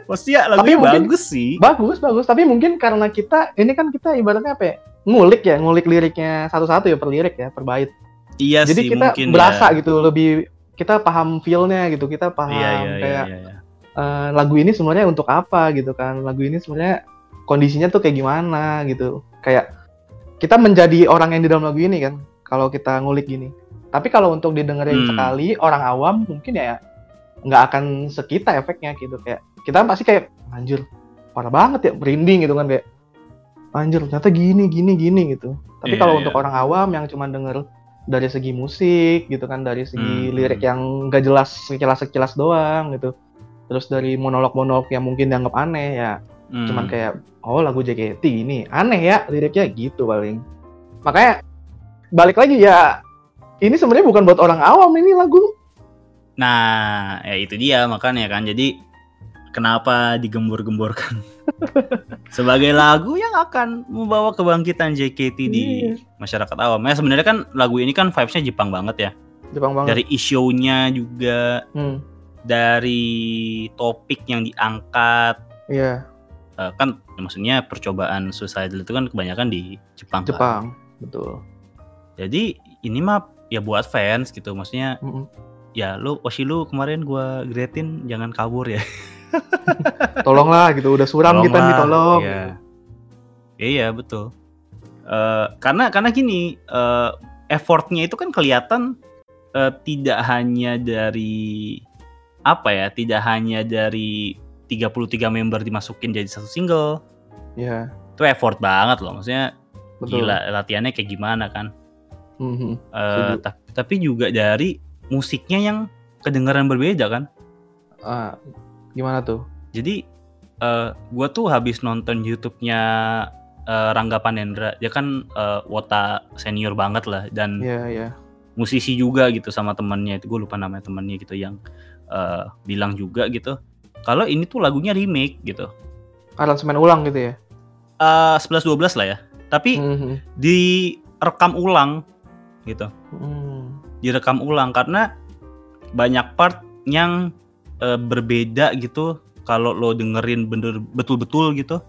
Pasti ya lagunya Tapi mungkin- bagus sih. Bagus, bagus. Tapi mungkin karena kita ini kan kita ibaratnya apa ya? Ngulik ya, ngulik liriknya satu-satu ya per lirik ya, per bait. Iya Jadi sih kita mungkin berasa ya. gitu, lebih kita paham feel-nya gitu, kita paham Iya iya iya kayak iya. iya. eh, lagu ini sebenarnya untuk apa gitu kan? Lagu ini sebenarnya kondisinya tuh kayak gimana gitu. Kayak kita menjadi orang yang di dalam lagu ini kan, kalau kita ngulik gini. Tapi kalau untuk didengerin Hmm. sekali orang awam mungkin ya nggak akan sekita efeknya gitu kayak kita pasti kayak anjir parah banget ya merinding gitu kan kayak anjir ternyata gini gini gini gitu. Tapi Iya, kalau iya. untuk orang awam yang cuma denger dari segi musik gitu kan dari segi Hmm. lirik yang nggak jelas sekilas-sekilas doang gitu terus dari monolog-monolog yang mungkin dianggap aneh ya Hmm. cuman kayak oh lagu JKT ini aneh ya liriknya gitu paling makanya balik lagi ya ini sebenarnya bukan buat orang awam ini lagu Nah, ya itu dia makanya kan. Jadi kenapa digembor-gemborkan sebagai lagu yang akan membawa kebangkitan JKT di Iya. masyarakat awam. Ya sebenarnya kan lagu ini kan vibes-nya Jepang banget ya. Jepang banget Dari issue-nya juga, hmm, dari topik yang diangkat. iya eh, kan maksudnya percobaan suicidal itu kan kebanyakan di Jepang. kan. Jepang, betul. Jadi ini mah ya buat fans gitu. Maksudnya Mm-mm. ya lu Oshi lu kemarin gua gretin jangan kabur ya. Tolonglah gitu, udah suram kita nih tolong. Iya. Iya betul. Eh, karena karena gini eh, effortnya itu kan kelihatan eh, tidak hanya dari apa ya, tidak hanya dari 33 member dimasukin jadi satu single. Iya, Itu effort banget loh. Maksudnya betul. gila latihannya kayak gimana kan. Mhm. Eh, Setuju. ta- tapi juga dari musiknya yang kedengaran berbeda kan. Ah, gimana tuh? Jadi eh gua tuh habis nonton YouTube-nya eh, Rangga Panendra. Dia kan eh, wota senior banget lah dan Iya, iya. musisi juga gitu sama temannya itu gue lupa namanya temannya gitu yang eh, bilang juga gitu. Kalau ini tuh lagunya remake gitu. Aransemen ulang gitu ya. Eh 11 12 lah ya. Tapi Mhm. direkam ulang gitu. Hmm. Direkam ulang karena banyak part yang eh, berbeda gitu kalau lo dengerin bener betul-betul gitu.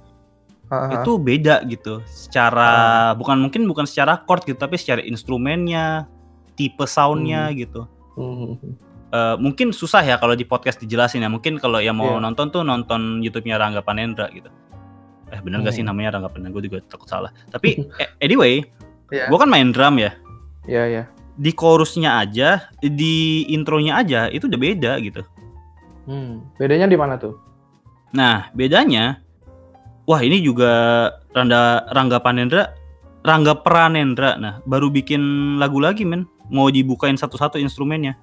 Ah. itu beda gitu secara bukan mungkin bukan secara chord gitu tapi secara instrumennya tipe soundnya gitu Mhm. Eh, mungkin susah ya kalau di podcast dijelasin ya mungkin kalau yang mau Iya. nonton tuh nonton YouTube-nya Rangga Panendra gitu eh bener gak sih Hmm. namanya Rangga Panendra gue juga takut salah tapi eh, anyway Iya. gue kan main drum ya Iya, iya. di chorusnya aja di intronya aja itu udah beda gitu Hmm. Bedanya di mana tuh? Nah, bedanya wah ini juga Rangga Rangga Panendra, Rangga Pranendra. Nah, baru bikin lagu lagi, men. Mau dibukain satu-satu instrumennya.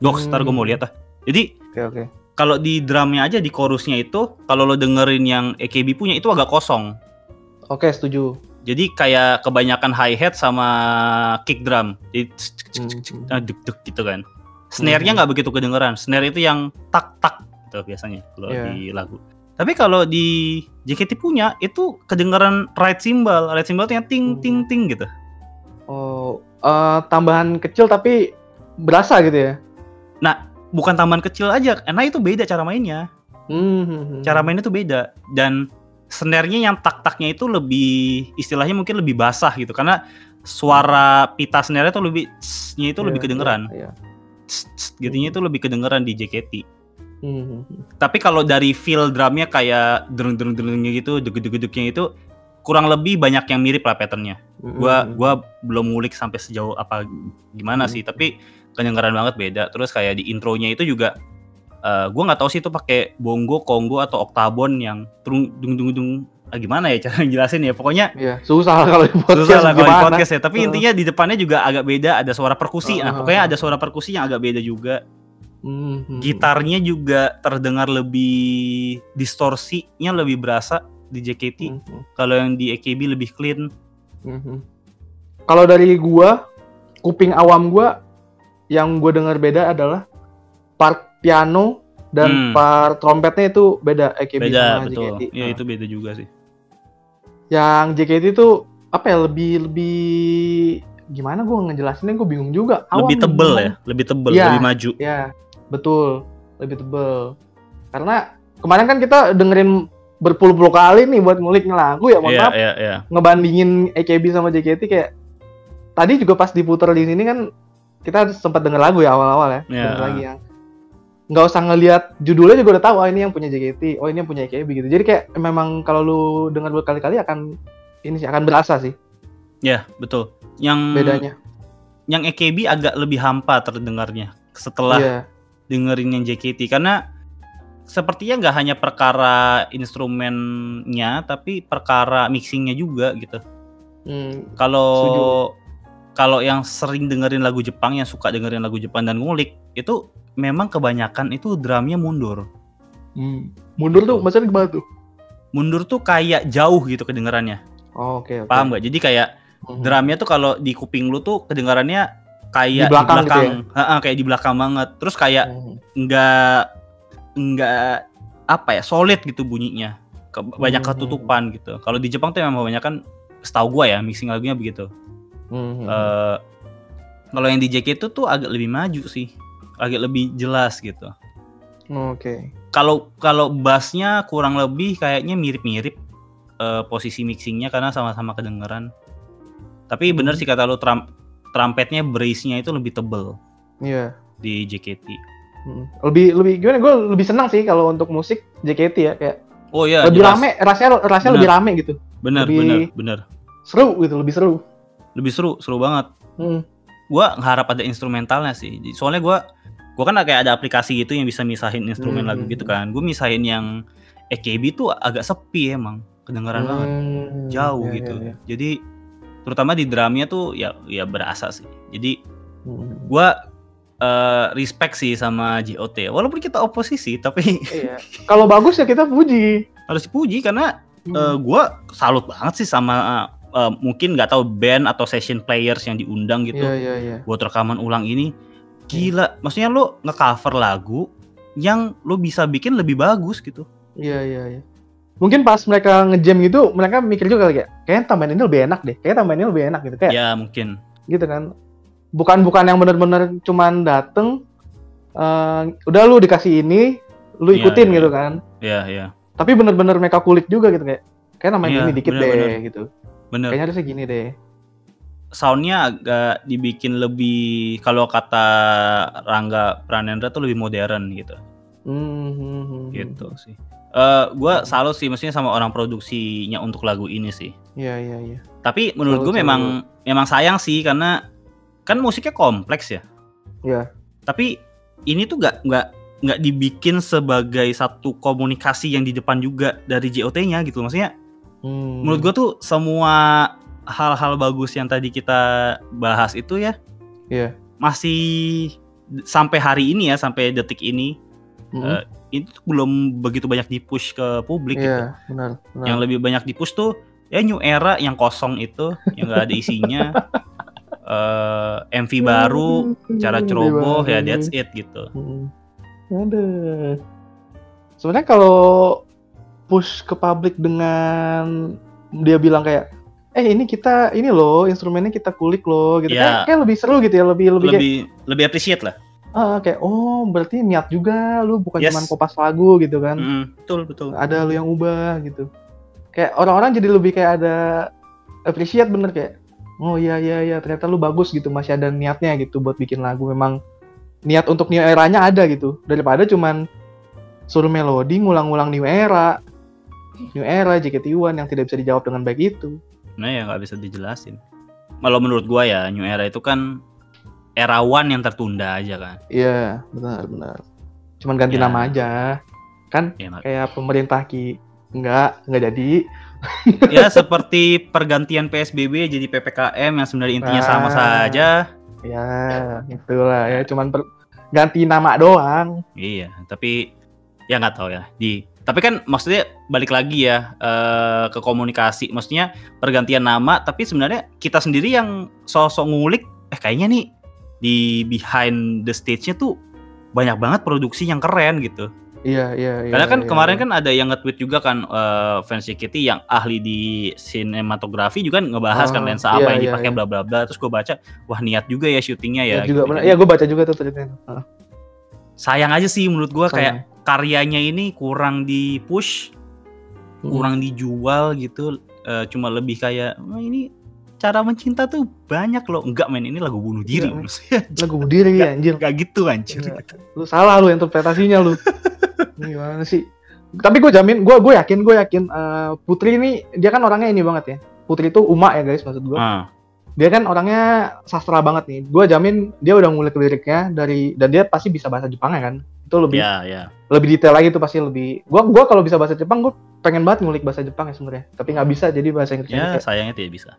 Doks, ntar gue mau Hmm. lihat ah. Jadi, Oke, oke. kalau di drumnya aja di chorusnya itu, kalau lo dengerin yang EKB punya itu agak kosong. Oke, setuju. Jadi kayak kebanyakan hi hat sama kick drum. Jadi Hmm. ah, duk duk gitu kan. Snare-nya Hmm. nggak begitu kedengeran. Snare itu yang tak tak gitu biasanya kalau Iya. di lagu. Tapi kalau di JKT punya itu kedengeran right cymbal. Right cymbal tuh yang ting Hmm. ting ting gitu. Oh, eh, tambahan kecil tapi berasa gitu ya. Bukan tambahan kecil aja, karena itu beda cara mainnya. Hmm. Cara mainnya tuh beda dan snare-nya yang tak-taknya itu lebih istilahnya mungkin lebih basah gitu karena suara pita snare itu lebih nya itu lebih Iya, kedengeran. Iya. Tss, tss, Gitunya itu lebih kedengeran di JKT. Hmm. Tapi kalau dari feel drumnya kayak dereng dereng derengnya gitu, deg deg degnya itu kurang lebih banyak yang mirip lah patternnya. Gua Hmm. gua belum ngulik sampai sejauh apa gimana Hmm. sih, tapi kedengaran banget beda. Terus kayak di intronya itu juga eh gua nggak tahu sih itu pakai bongo, kongo atau oktabon yang trung dung dung dung ah, gimana ya cara jelasin ya. Pokoknya Iya, susah kalau di podcast susah lah kalau di podcast ya. Tapi Heeh. intinya di depannya juga agak beda, ada suara perkusi. Nah, Heeh, pokoknya ada suara perkusi yang agak beda juga. Hmm. gitarnya juga terdengar lebih distorsinya lebih berasa di JKT Hmm. kalau yang di AKB lebih clean. Kalau dari gua, kuping awam gua yang gua dengar beda adalah part piano dan Hmm. part trompetnya itu beda EKB beda sama betul JKT. ya Nah, itu beda juga sih Yang JKT itu apa ya lebih lebih gimana gua ngejelasinnya gua bingung juga. Awam lebih tebel ya lebih tebel Iya. lebih maju Ya, betul. Lebih tebel. Karena kemarin kan kita dengerin berpuluh-puluh kali nih buat ngulik lagu ya, mohon iya maaf. iya iya ngebandingin AKB sama JKT kayak tadi juga pas diputer di sini kan kita sempat denger lagu ya awal-awal ya, Iya. denger lagi yang nggak usah ngelihat judulnya juga udah tahu oh ini yang punya JKT, oh ini yang punya AKB gitu. Jadi kayak memang kalau lu denger berkali-kali akan ini sih akan berasa sih ya betul yang bedanya. yang AKB agak lebih hampa terdengarnya setelah Iya. dengerin yang JKT karena sepertinya nggak hanya perkara instrumennya tapi perkara mixingnya juga gitu Hmm, Kalau kalau yang sering dengerin lagu Jepang, yang suka dengerin lagu Jepang dan ngulik, itu memang kebanyakan itu drumnya mundur. hmm. Mundur tuh maksudnya gimana tuh? Mundur tuh kayak jauh gitu kedengarannya. Oh, oke oke. Paham nggak? Jadi kayak Mhm. drumnya tuh kalau di kuping lu tuh kedengarannya kayak Di belakang gitu ya? Heeh, kayak di belakang banget. Terus kayak Mhm. nggak nggak apa ya solid gitu bunyinya. Banyak Hmm. ketutupan gitu. Kalau di Jepang tuh memang banyak kan setahu gua ya mixing lagunya begitu. Mhm. eh kalau yang di JKT itu tuh agak lebih maju sih, agak lebih jelas gitu. Oke. Kalau kalau bassnya kurang lebih kayaknya mirip-mirip eh, posisi mixingnya karena sama-sama kedengeran. Tapi bener Hmm. sih kata lu trum, trumpetnya brace-nya itu lebih tebel Iya. di JKT. Mm. Lebih lebih gimana? Gue lebih senang sih kalau untuk musik JKT ya kayak Oh iya, lebih jelas. rame, rasanya rasanya Benar. lebih rame gitu. Bener, lebih- bener, bener. Seru gitu, lebih seru. Lebih seru, seru banget. Hmm. Gua ngarap ada instrumentalnya sih. Soalnya gua gua kan kayak ada aplikasi gitu yang bisa misahin instrumen Hmm. lagu gitu kan. Gue misahin yang EKB tuh agak sepi emang, kedengeran banget. Hmm, Jauh iya, gitu. iya, iya. Jadi terutama di drumnya tuh ya ya berasa sih. Jadi Hmm. gua eh, respect sih sama JOT. Walaupun kita oposisi tapi Iya. Kalau bagus ya kita puji. harus dipuji karena Hmm. eh, gua salut banget sih sama eh, mungkin nggak tahu band atau session players yang diundang gitu. Iya, iya, iya. buat rekaman ulang ini gila maksudnya lo nge-cover lagu yang lo bisa bikin lebih bagus gitu Iya, iya, iya. Mungkin pas mereka ngejam gitu, mereka mikir juga kayak, kayaknya tambahan ini lebih enak deh. Kayaknya tambahan ini lebih enak gitu. Kayak ya mungkin gitu kan. Bukan bukan yang bener-bener cuman dateng, eh, udah lu dikasih ini, lu Iya, ikutin iya, gitu iya. kan. ya ya Tapi bener-bener mereka kulik juga gitu kayak, kayak namanya Iya, ini dikit bener, deh bener. gitu. Bener. Kayaknya harusnya gini deh. soundnya agak dibikin lebih kalau kata Rangga Pranendra tuh lebih modern gitu. Hmm, hmm, hmm, gitu sih. Eh gua salut sih maksudnya sama orang produksinya untuk lagu ini sih. Iya, iya, iya. tapi menurut gue memang memang sayang sih karena kan musiknya kompleks ya. Iya. tapi ini tuh nggak nggak nggak dibikin sebagai satu komunikasi yang di depan juga dari JOT-nya gitu maksudnya Hmm. menurut gua tuh semua hal-hal bagus yang tadi kita bahas itu ya Iya. masih sampai hari ini ya sampai detik ini Hmm. eh, itu belum begitu banyak dipush ke publik gitu. Iya, benar, benar. yang lebih banyak dipush tuh ya new era yang kosong itu yang nggak ada isinya eh MV baru cara Hmm, ceroboh ya that's it gitu Hmm. Aduh. Sebenarnya kalau push ke publik dengan dia bilang kayak eh ini kita ini loh instrumennya kita kulik loh gitu Ya. kayak, kayak lebih seru gitu ya lebih lebih, kayak lebih lebih appreciate lah. Ah, kayak oh berarti niat juga lu bukan Yes. cuma kopas lagu gitu kan. Mm, betul betul. Ada lu yang ubah gitu. Kayak orang-orang jadi lebih kayak ada appreciate bener kayak oh iya iya iya ternyata lu bagus gitu. Masih ada niatnya gitu buat bikin lagu. Memang niat untuk new eranya ada gitu. Daripada cuman suruh melodi ngulang-ngulang new era new era JKT1 yang tidak bisa dijawab dengan baik itu. Nah ya nggak bisa dijelasin. Kalau menurut gua ya new era itu kan era one yang tertunda aja kan? Iya benar benar. Cuman ganti Ya. nama aja. Kan ya, nggak- kayak pemerintah ki enggak enggak jadi. Ya seperti pergantian PSBB jadi PPKM yang sebenarnya intinya sama Ah. saja. Ya itulah ya cuman per- ganti nama doang. Iya, tapi ya nggak tahu ya. Di tapi kan maksudnya balik lagi ya eh, ke komunikasi. Maksudnya pergantian nama, tapi sebenarnya kita sendiri yang sosok ngulik. Eh kayaknya nih di behind the stage-nya tuh banyak banget produksi yang keren gitu. Iya, iya, iya. Karena kan iya, kemarin iya. kan ada yang nge-tweet juga kan eh, fans JKT yang ahli di sinematografi juga ngebahas kan Oh, lensa apa iya, yang iya, dipakai iya. bla bla bla. Terus gue baca, wah niat juga ya syutingnya ya. Juga gitu. benar. Jadi Ya, gue baca juga tuh tweetnya. Heeh. Sayang aja sih menurut gue kayak. Karyanya ini kurang di push, Hmm. kurang dijual gitu. Eh, cuma lebih kayak "Wah, ini cara mencinta tuh banyak loh. Enggak men, ini lagu bunuh diri. Enggak. Maksudnya lagu diri ya anjir. enggak gitu anjir. Enggak. Lu salah lu interpretasinya lu. Ini Gimana sih? Tapi gue jamin, gue gue yakin, gue yakin eh, Putri ini dia kan orangnya ini banget ya. Putri itu umak ya guys maksud gue. Ah, Dia kan orangnya sastra banget nih. Gue jamin dia udah ngulik liriknya dari dan dia pasti bisa bahasa Jepang ya kan. Itu lebih ya ya. lebih detail lagi tuh pasti lebih. Gua gua kalau bisa bahasa Jepang gue pengen banget ngulik bahasa Jepang ya sebenarnya. Tapi nggak bisa jadi bahasa Inggris. Ya sayangnya tidak bisa.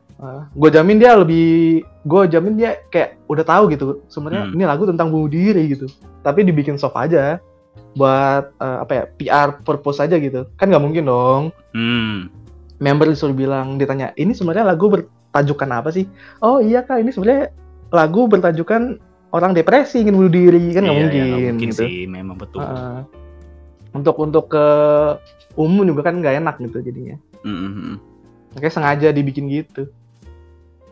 gue jamin dia lebih gue jamin dia kayak udah tahu gitu sebenarnya Hmm. ini lagu tentang bunuh diri gitu tapi dibikin soft aja buat eh, apa ya PR purpose aja gitu kan nggak mungkin dong Hmm. member disuruh bilang ditanya ini sebenarnya lagu bertajukan apa sih oh iya kak ini sebenarnya lagu bertajukan orang depresi ingin bunuh diri kan nggak Iya, mungkin, ya, mungkin gitu sih, memang betul. Heeh. untuk untuk ke umum juga kan nggak enak gitu jadinya Mm, mm, mm. Makanya sengaja dibikin gitu.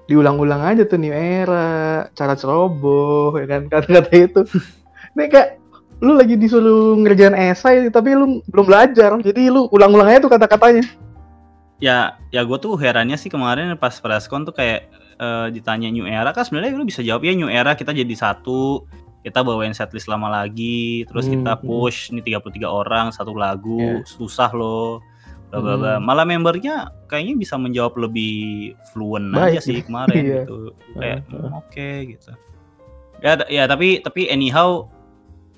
Diulang-ulang aja tuh new era, cara ceroboh, ya kan kata-kata itu. Ini kayak lu lagi disuruh ngerjain esai tapi lu belum belajar jadi lu ulang-ulang aja tuh kata-katanya Ya, ya gue tuh herannya sih kemarin pas preskon tuh kayak eh, ditanya New Era kan sebenarnya lu bisa jawab ya New Era kita jadi satu, kita bawain setlist lama lagi, terus Hmm, kita hmm. push nih 33 orang satu lagu, Iya. susah loh. Bla bla bla. Hmm. Malah membernya kayaknya bisa menjawab lebih fluent aja Baik, sih kemarin iya. gitu. Kayak. "Hmm, oke gitu. Ya ya tapi tapi anyhow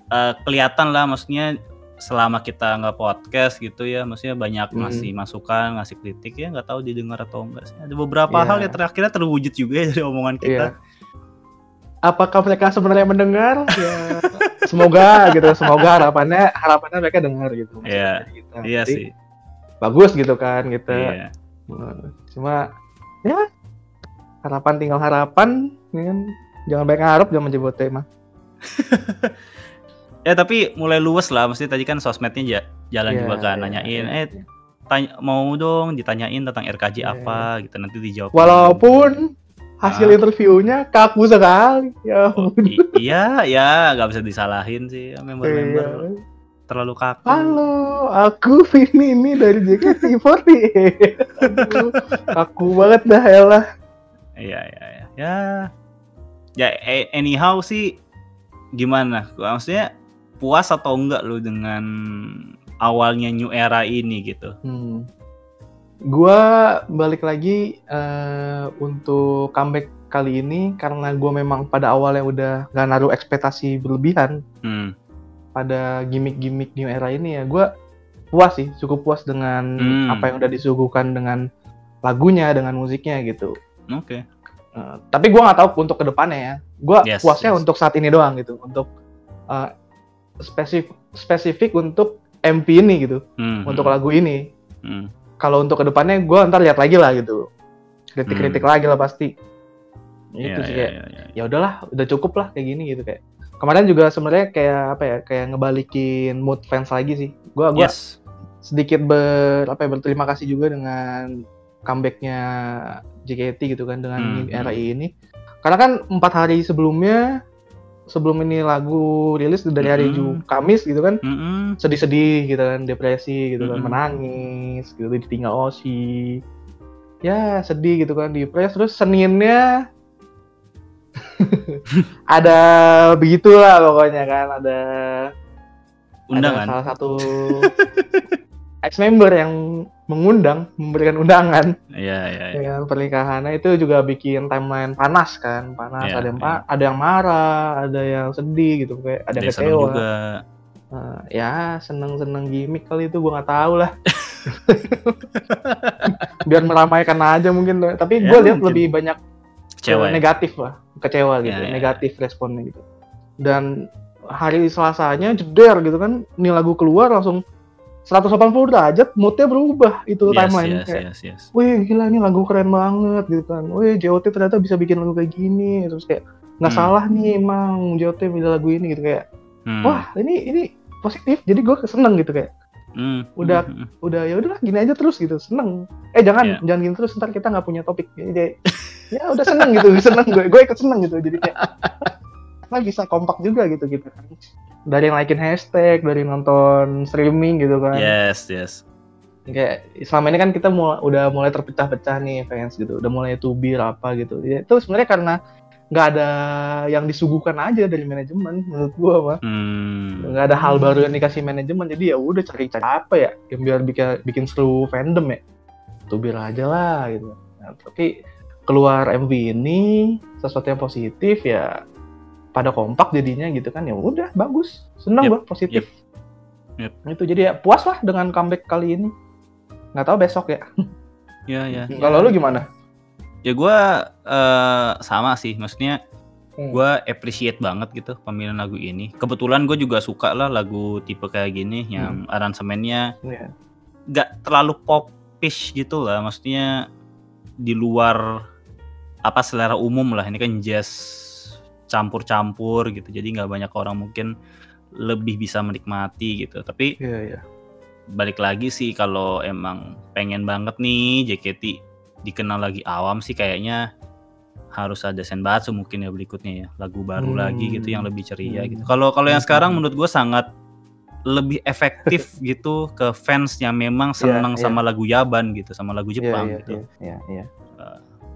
eh, kelihatan lah maksudnya selama kita nggak podcast gitu ya maksudnya banyak Hmm. ngasih masukan ngasih kritik ya nggak tahu didengar atau enggak sih ada beberapa Iya. hal yang terakhirnya terwujud juga ya dari omongan kita Iya. Apakah mereka sebenarnya mendengar? Ya, semoga gitu. Semoga harapannya harapannya mereka dengar gitu. maksudnya Iya. kita. iya sih Bagus gitu kan gitu. iya Nah, Cuma ya harapan tinggal harapan, ya kan? Jangan banyak ngarep, jangan menjebot tema. ya tapi mulai luwes lah mesti tadi kan sosmednya ja- jalan Iya, juga kan iya, nanyain iya. eh tanya, mau dong ditanyain tentang RKJ Iya, apa gitu nanti dijawab Walaupun hasil Ah. interviewnya kaku sekali. Ya Oh, iya ya nggak bisa disalahin sih member-member Iya. terlalu kaku Halo, aku Vini ini dari JKT48. Aduh, kaku banget dah elah. Iya iya iya. Ya. Ya a- anyhow sih gimana? Maksudnya puas atau enggak lu dengan awalnya new era ini gitu? Hmm. Gua balik lagi eh, untuk comeback kali ini karena gua memang pada awalnya udah gak naruh ekspektasi berlebihan Hmm. pada gimmick-gimmick new era ini ya. Gua puas sih, cukup puas dengan Hmm. apa yang udah disuguhkan dengan lagunya, dengan musiknya gitu. Oke. Eh, tapi gua nggak tahu untuk ke depannya ya. Gua Yes, puasnya yes. untuk saat ini doang gitu, untuk eh, spesifik spesifik untuk MP ini gitu, Hmm, untuk hmm, lagu ini. hmm. Kalau untuk ke depannya gua ntar lihat lagi lah gitu, kritik-kritik lagi lah pasti. Iya, Itu sih iya, kayak, iya, iya. ya udahlah, udah cukup lah kayak gini gitu kayak. Kemarin juga sebenarnya kayak apa ya, kayak ngebalikin mood fans lagi sih. Gua gua Yes. sedikit ber apa ya, berterima kasih juga dengan comebacknya JKT gitu kan dengan Hmm, era hmm. ini karena kan empat hari sebelumnya sebelum ini lagu rilis dari hari Hmm. Ju Kamis gitu kan Mm-mm. sedih-sedih gitu kan depresi gitu kan Hmm. menangis gitu ditinggal Oshi ya sedih gitu kan depres terus Seninnya ada begitulah pokoknya kan ada Undangan. ada salah satu ex member yang mengundang memberikan undangan Iya, iya, iya. ya kan, pernikahannya itu juga bikin timeline panas kan panas Iya, ada yang pa- ada yang marah ada yang sedih gitu kayak ada Ada kecewa juga. Nah, ya seneng seneng gimmick kali itu gua nggak tahu lah biar meramaikan aja mungkin tapi Ya, gue lihat mungkin. lebih banyak Kecewa ke ya? negatif lah kecewa gitu Ya, ya, negatif responnya gitu dan hari selasanya jeder gitu kan ini lagu keluar langsung 180 derajat moodnya berubah itu Yes, timeline yes, kayak yes, yes. wih gila ini lagu keren banget gitu kan wih JOT ternyata bisa bikin lagu kayak gini terus kayak nggak Hmm. salah nih emang JOT milih lagu ini gitu kayak Hmm. wah ini ini positif jadi gue seneng gitu kayak Hmm, udah- hmm, hmm. udah ya udahlah gini aja terus gitu seneng eh jangan Iya. jangan gini terus ntar kita nggak punya topik jadi ya udah seneng gitu seneng gue gue ikut seneng gitu jadi kayak karena bisa kompak juga gitu gitu kan. Dari yang naikin hashtag dari nonton streaming gitu kan. Yes, yes. kayak selama ini kan kita mul- udah mulai terpecah-pecah nih fans gitu. Udah mulai tubir apa gitu. Ya, itu sebenarnya karena nggak ada yang disuguhkan aja dari manajemen menurut gua mah Hmm. nggak ada hal baru yang dikasih manajemen jadi ya udah cari cari apa ya yang biar bikin bikin seru fandom ya. Tubir aja lah gitu. Nah, tapi keluar MV ini sesuatu yang positif ya pada kompak jadinya gitu kan ya udah bagus senang Yep, positif Yep. itu jadi ya puas lah dengan comeback kali ini nggak tahu besok ya Ya, ya. kalau lu gimana Ya gue eh, sama sih, maksudnya Hmm. gue appreciate banget gitu pemilihan lagu ini. Kebetulan gue juga suka lah lagu tipe kayak gini yang aransemennya Iya. nggak terlalu popish gitu lah, maksudnya di luar apa selera umum lah. Ini kan jazz campur-campur gitu, jadi nggak banyak orang mungkin lebih bisa menikmati gitu. Tapi iya iya balik lagi sih kalau emang pengen banget nih JKT dikenal lagi awam sih kayaknya harus ada Senbatsu mungkin ya berikutnya ya lagu baru Hmm. lagi gitu yang lebih ceria Hmm. gitu. Kalau kalau yang Hmm. sekarang menurut gue sangat lebih efektif gitu ke fans yang memang senang iya. sama lagu Yaban gitu, sama lagu Iya, Jepang iya, gitu. iya, iya,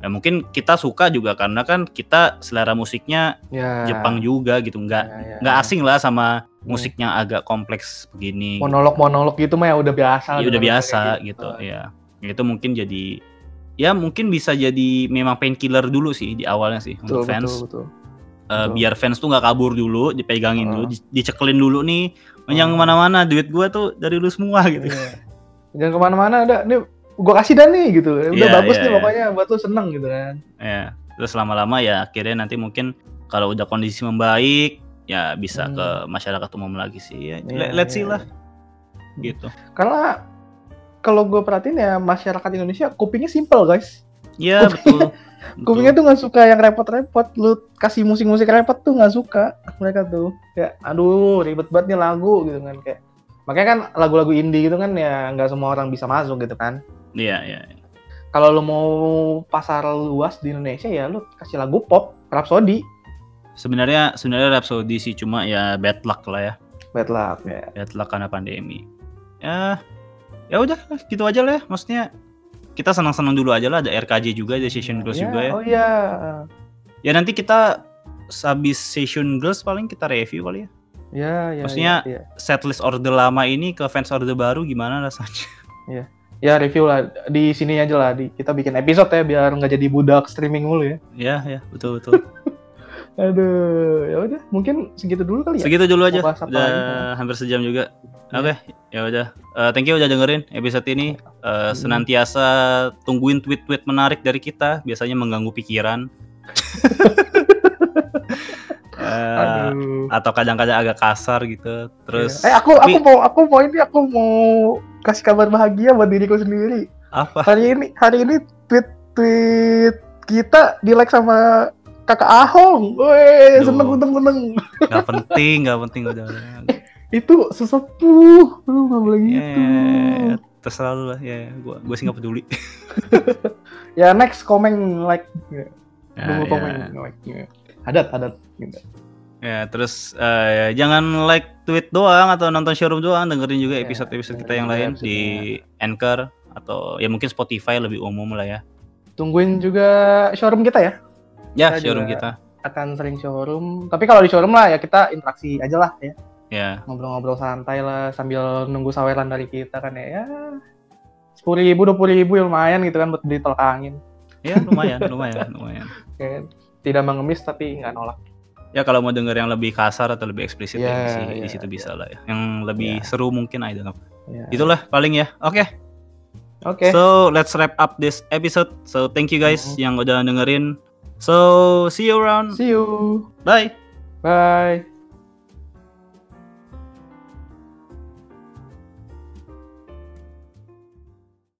Ya mungkin kita suka juga karena kan kita selera musiknya. Ya, Jepang juga gitu, nggak ya, ya, nggak ya. asing lah sama Hmm. musiknya agak kompleks begini. gitu. monolog-monolog gitu mah ya udah biasa. Ya udah dengerin biasa kayak gitu, ya. Itu mungkin jadi ya mungkin bisa jadi memang painkiller dulu sih di awalnya sih Betul, untuk fans. betul, betul. Eh, betul. biar fans tuh nggak kabur dulu, dipegangin Heeh. dulu, di- dicekelin dulu nih. Yang Heeh. mana-mana duit gua tuh dari lu semua gitu. Iya. Jangan ke mana-mana, udah, nih gua kasih dah nih gitu. Udah Iya, bagus iya, nih iya. pokoknya buat lu seneng gitu kan. Ya. Terus lama-lama ya akhirnya nanti mungkin kalau udah kondisi membaik ya bisa Hmm. ke masyarakat umum lagi sih. Ya, Iya, let- let's see iya, lah gitu. Karena kalau gue perhatiin ya masyarakat Indonesia kupingnya simple guys. Iya betul. Kupingnya tuh nggak suka yang repot-repot. Lu kasih musik-musik repot tuh nggak suka mereka tuh. Kayak aduh ribet banget nih lagu gitu kan kayak. Makanya kan lagu-lagu indie gitu kan ya nggak semua orang bisa masuk gitu kan. Iya, iya. Kalau lu mau pasar luas di Indonesia ya lu kasih lagu pop, Rhapsody, Sebenarnya sebenarnya Rhapsody sih cuma ya bad luck lah ya. Bad Luck ya. Bad luck karena pandemi. Ya ya udah gitu aja lah ya. Maksudnya kita senang-senang dulu aja lah ada RKJ juga ada Session Girls Ya, juga ya. Oh iya. Ya nanti kita habis Session Girls paling kita review kali ya. Ya, ya. Maksudnya- ya, ya. Setlist order lama ini ke fans order baru gimana rasanya? Ya review lah di sini aja lah di kita bikin episode ya biar nggak jadi budak streaming mulu ya ya ya betul betul. aduh ya udah mungkin segitu dulu kali ya Segitu dulu aja. Udah lagi? hampir sejam juga. Ya. Oke, ya udah. Eh, thank you udah dengerin episode ini. Eh, Hmm. senantiasa tungguin tweet-tweet menarik dari kita, biasanya mengganggu pikiran. Aduh atau kadang-kadang agak kasar gitu. Terus eh aku tapi- aku mau aku mau ini aku mau kasih kabar bahagia buat diriku sendiri apa? hari ini hari ini tweet tweet kita di like sama kakak Ahong, woi seneng seneng seneng. Gak penting, gak penting udah. Itu sesepuh, lu nggak boleh gitu. Ya, terserah lu lah ya. Gua gua sih gak peduli. Ya next comment like, ya. komen like. ya. Adat adat. Gitu. Ya, terus eh, jangan like tweet doang atau nonton showroom doang, dengerin juga Ya, episode-episode kita dengerin yang lain di Anchor atau ya mungkin Spotify lebih umum lah ya. Tungguin juga showroom kita ya. Ya, Kita showroom kita. Akan sering showroom. Tapi kalau di showroom lah ya kita interaksi aja lah ya. Ya, Ngobrol-ngobrol santai lah sambil nunggu saweran dari kita kan ya. Sepuluh ribu, dua puluh ribu ya lumayan gitu kan buat beli tolak angin. ya lumayan, lumayan, lumayan. Kayak tidak mengemis tapi nggak nolak. Ya kalau mau denger yang lebih kasar atau lebih eksplisit ya, Ya, di, si- di ya, situ bisa lah ya. Yang lebih Ya. seru mungkin I don't know. Ya. Itulah paling ya. Oke. Oke. So, let's wrap up this episode. So, thank you guys Mhm. yang udah dengerin. So, see you around. See you. Bye. Bye.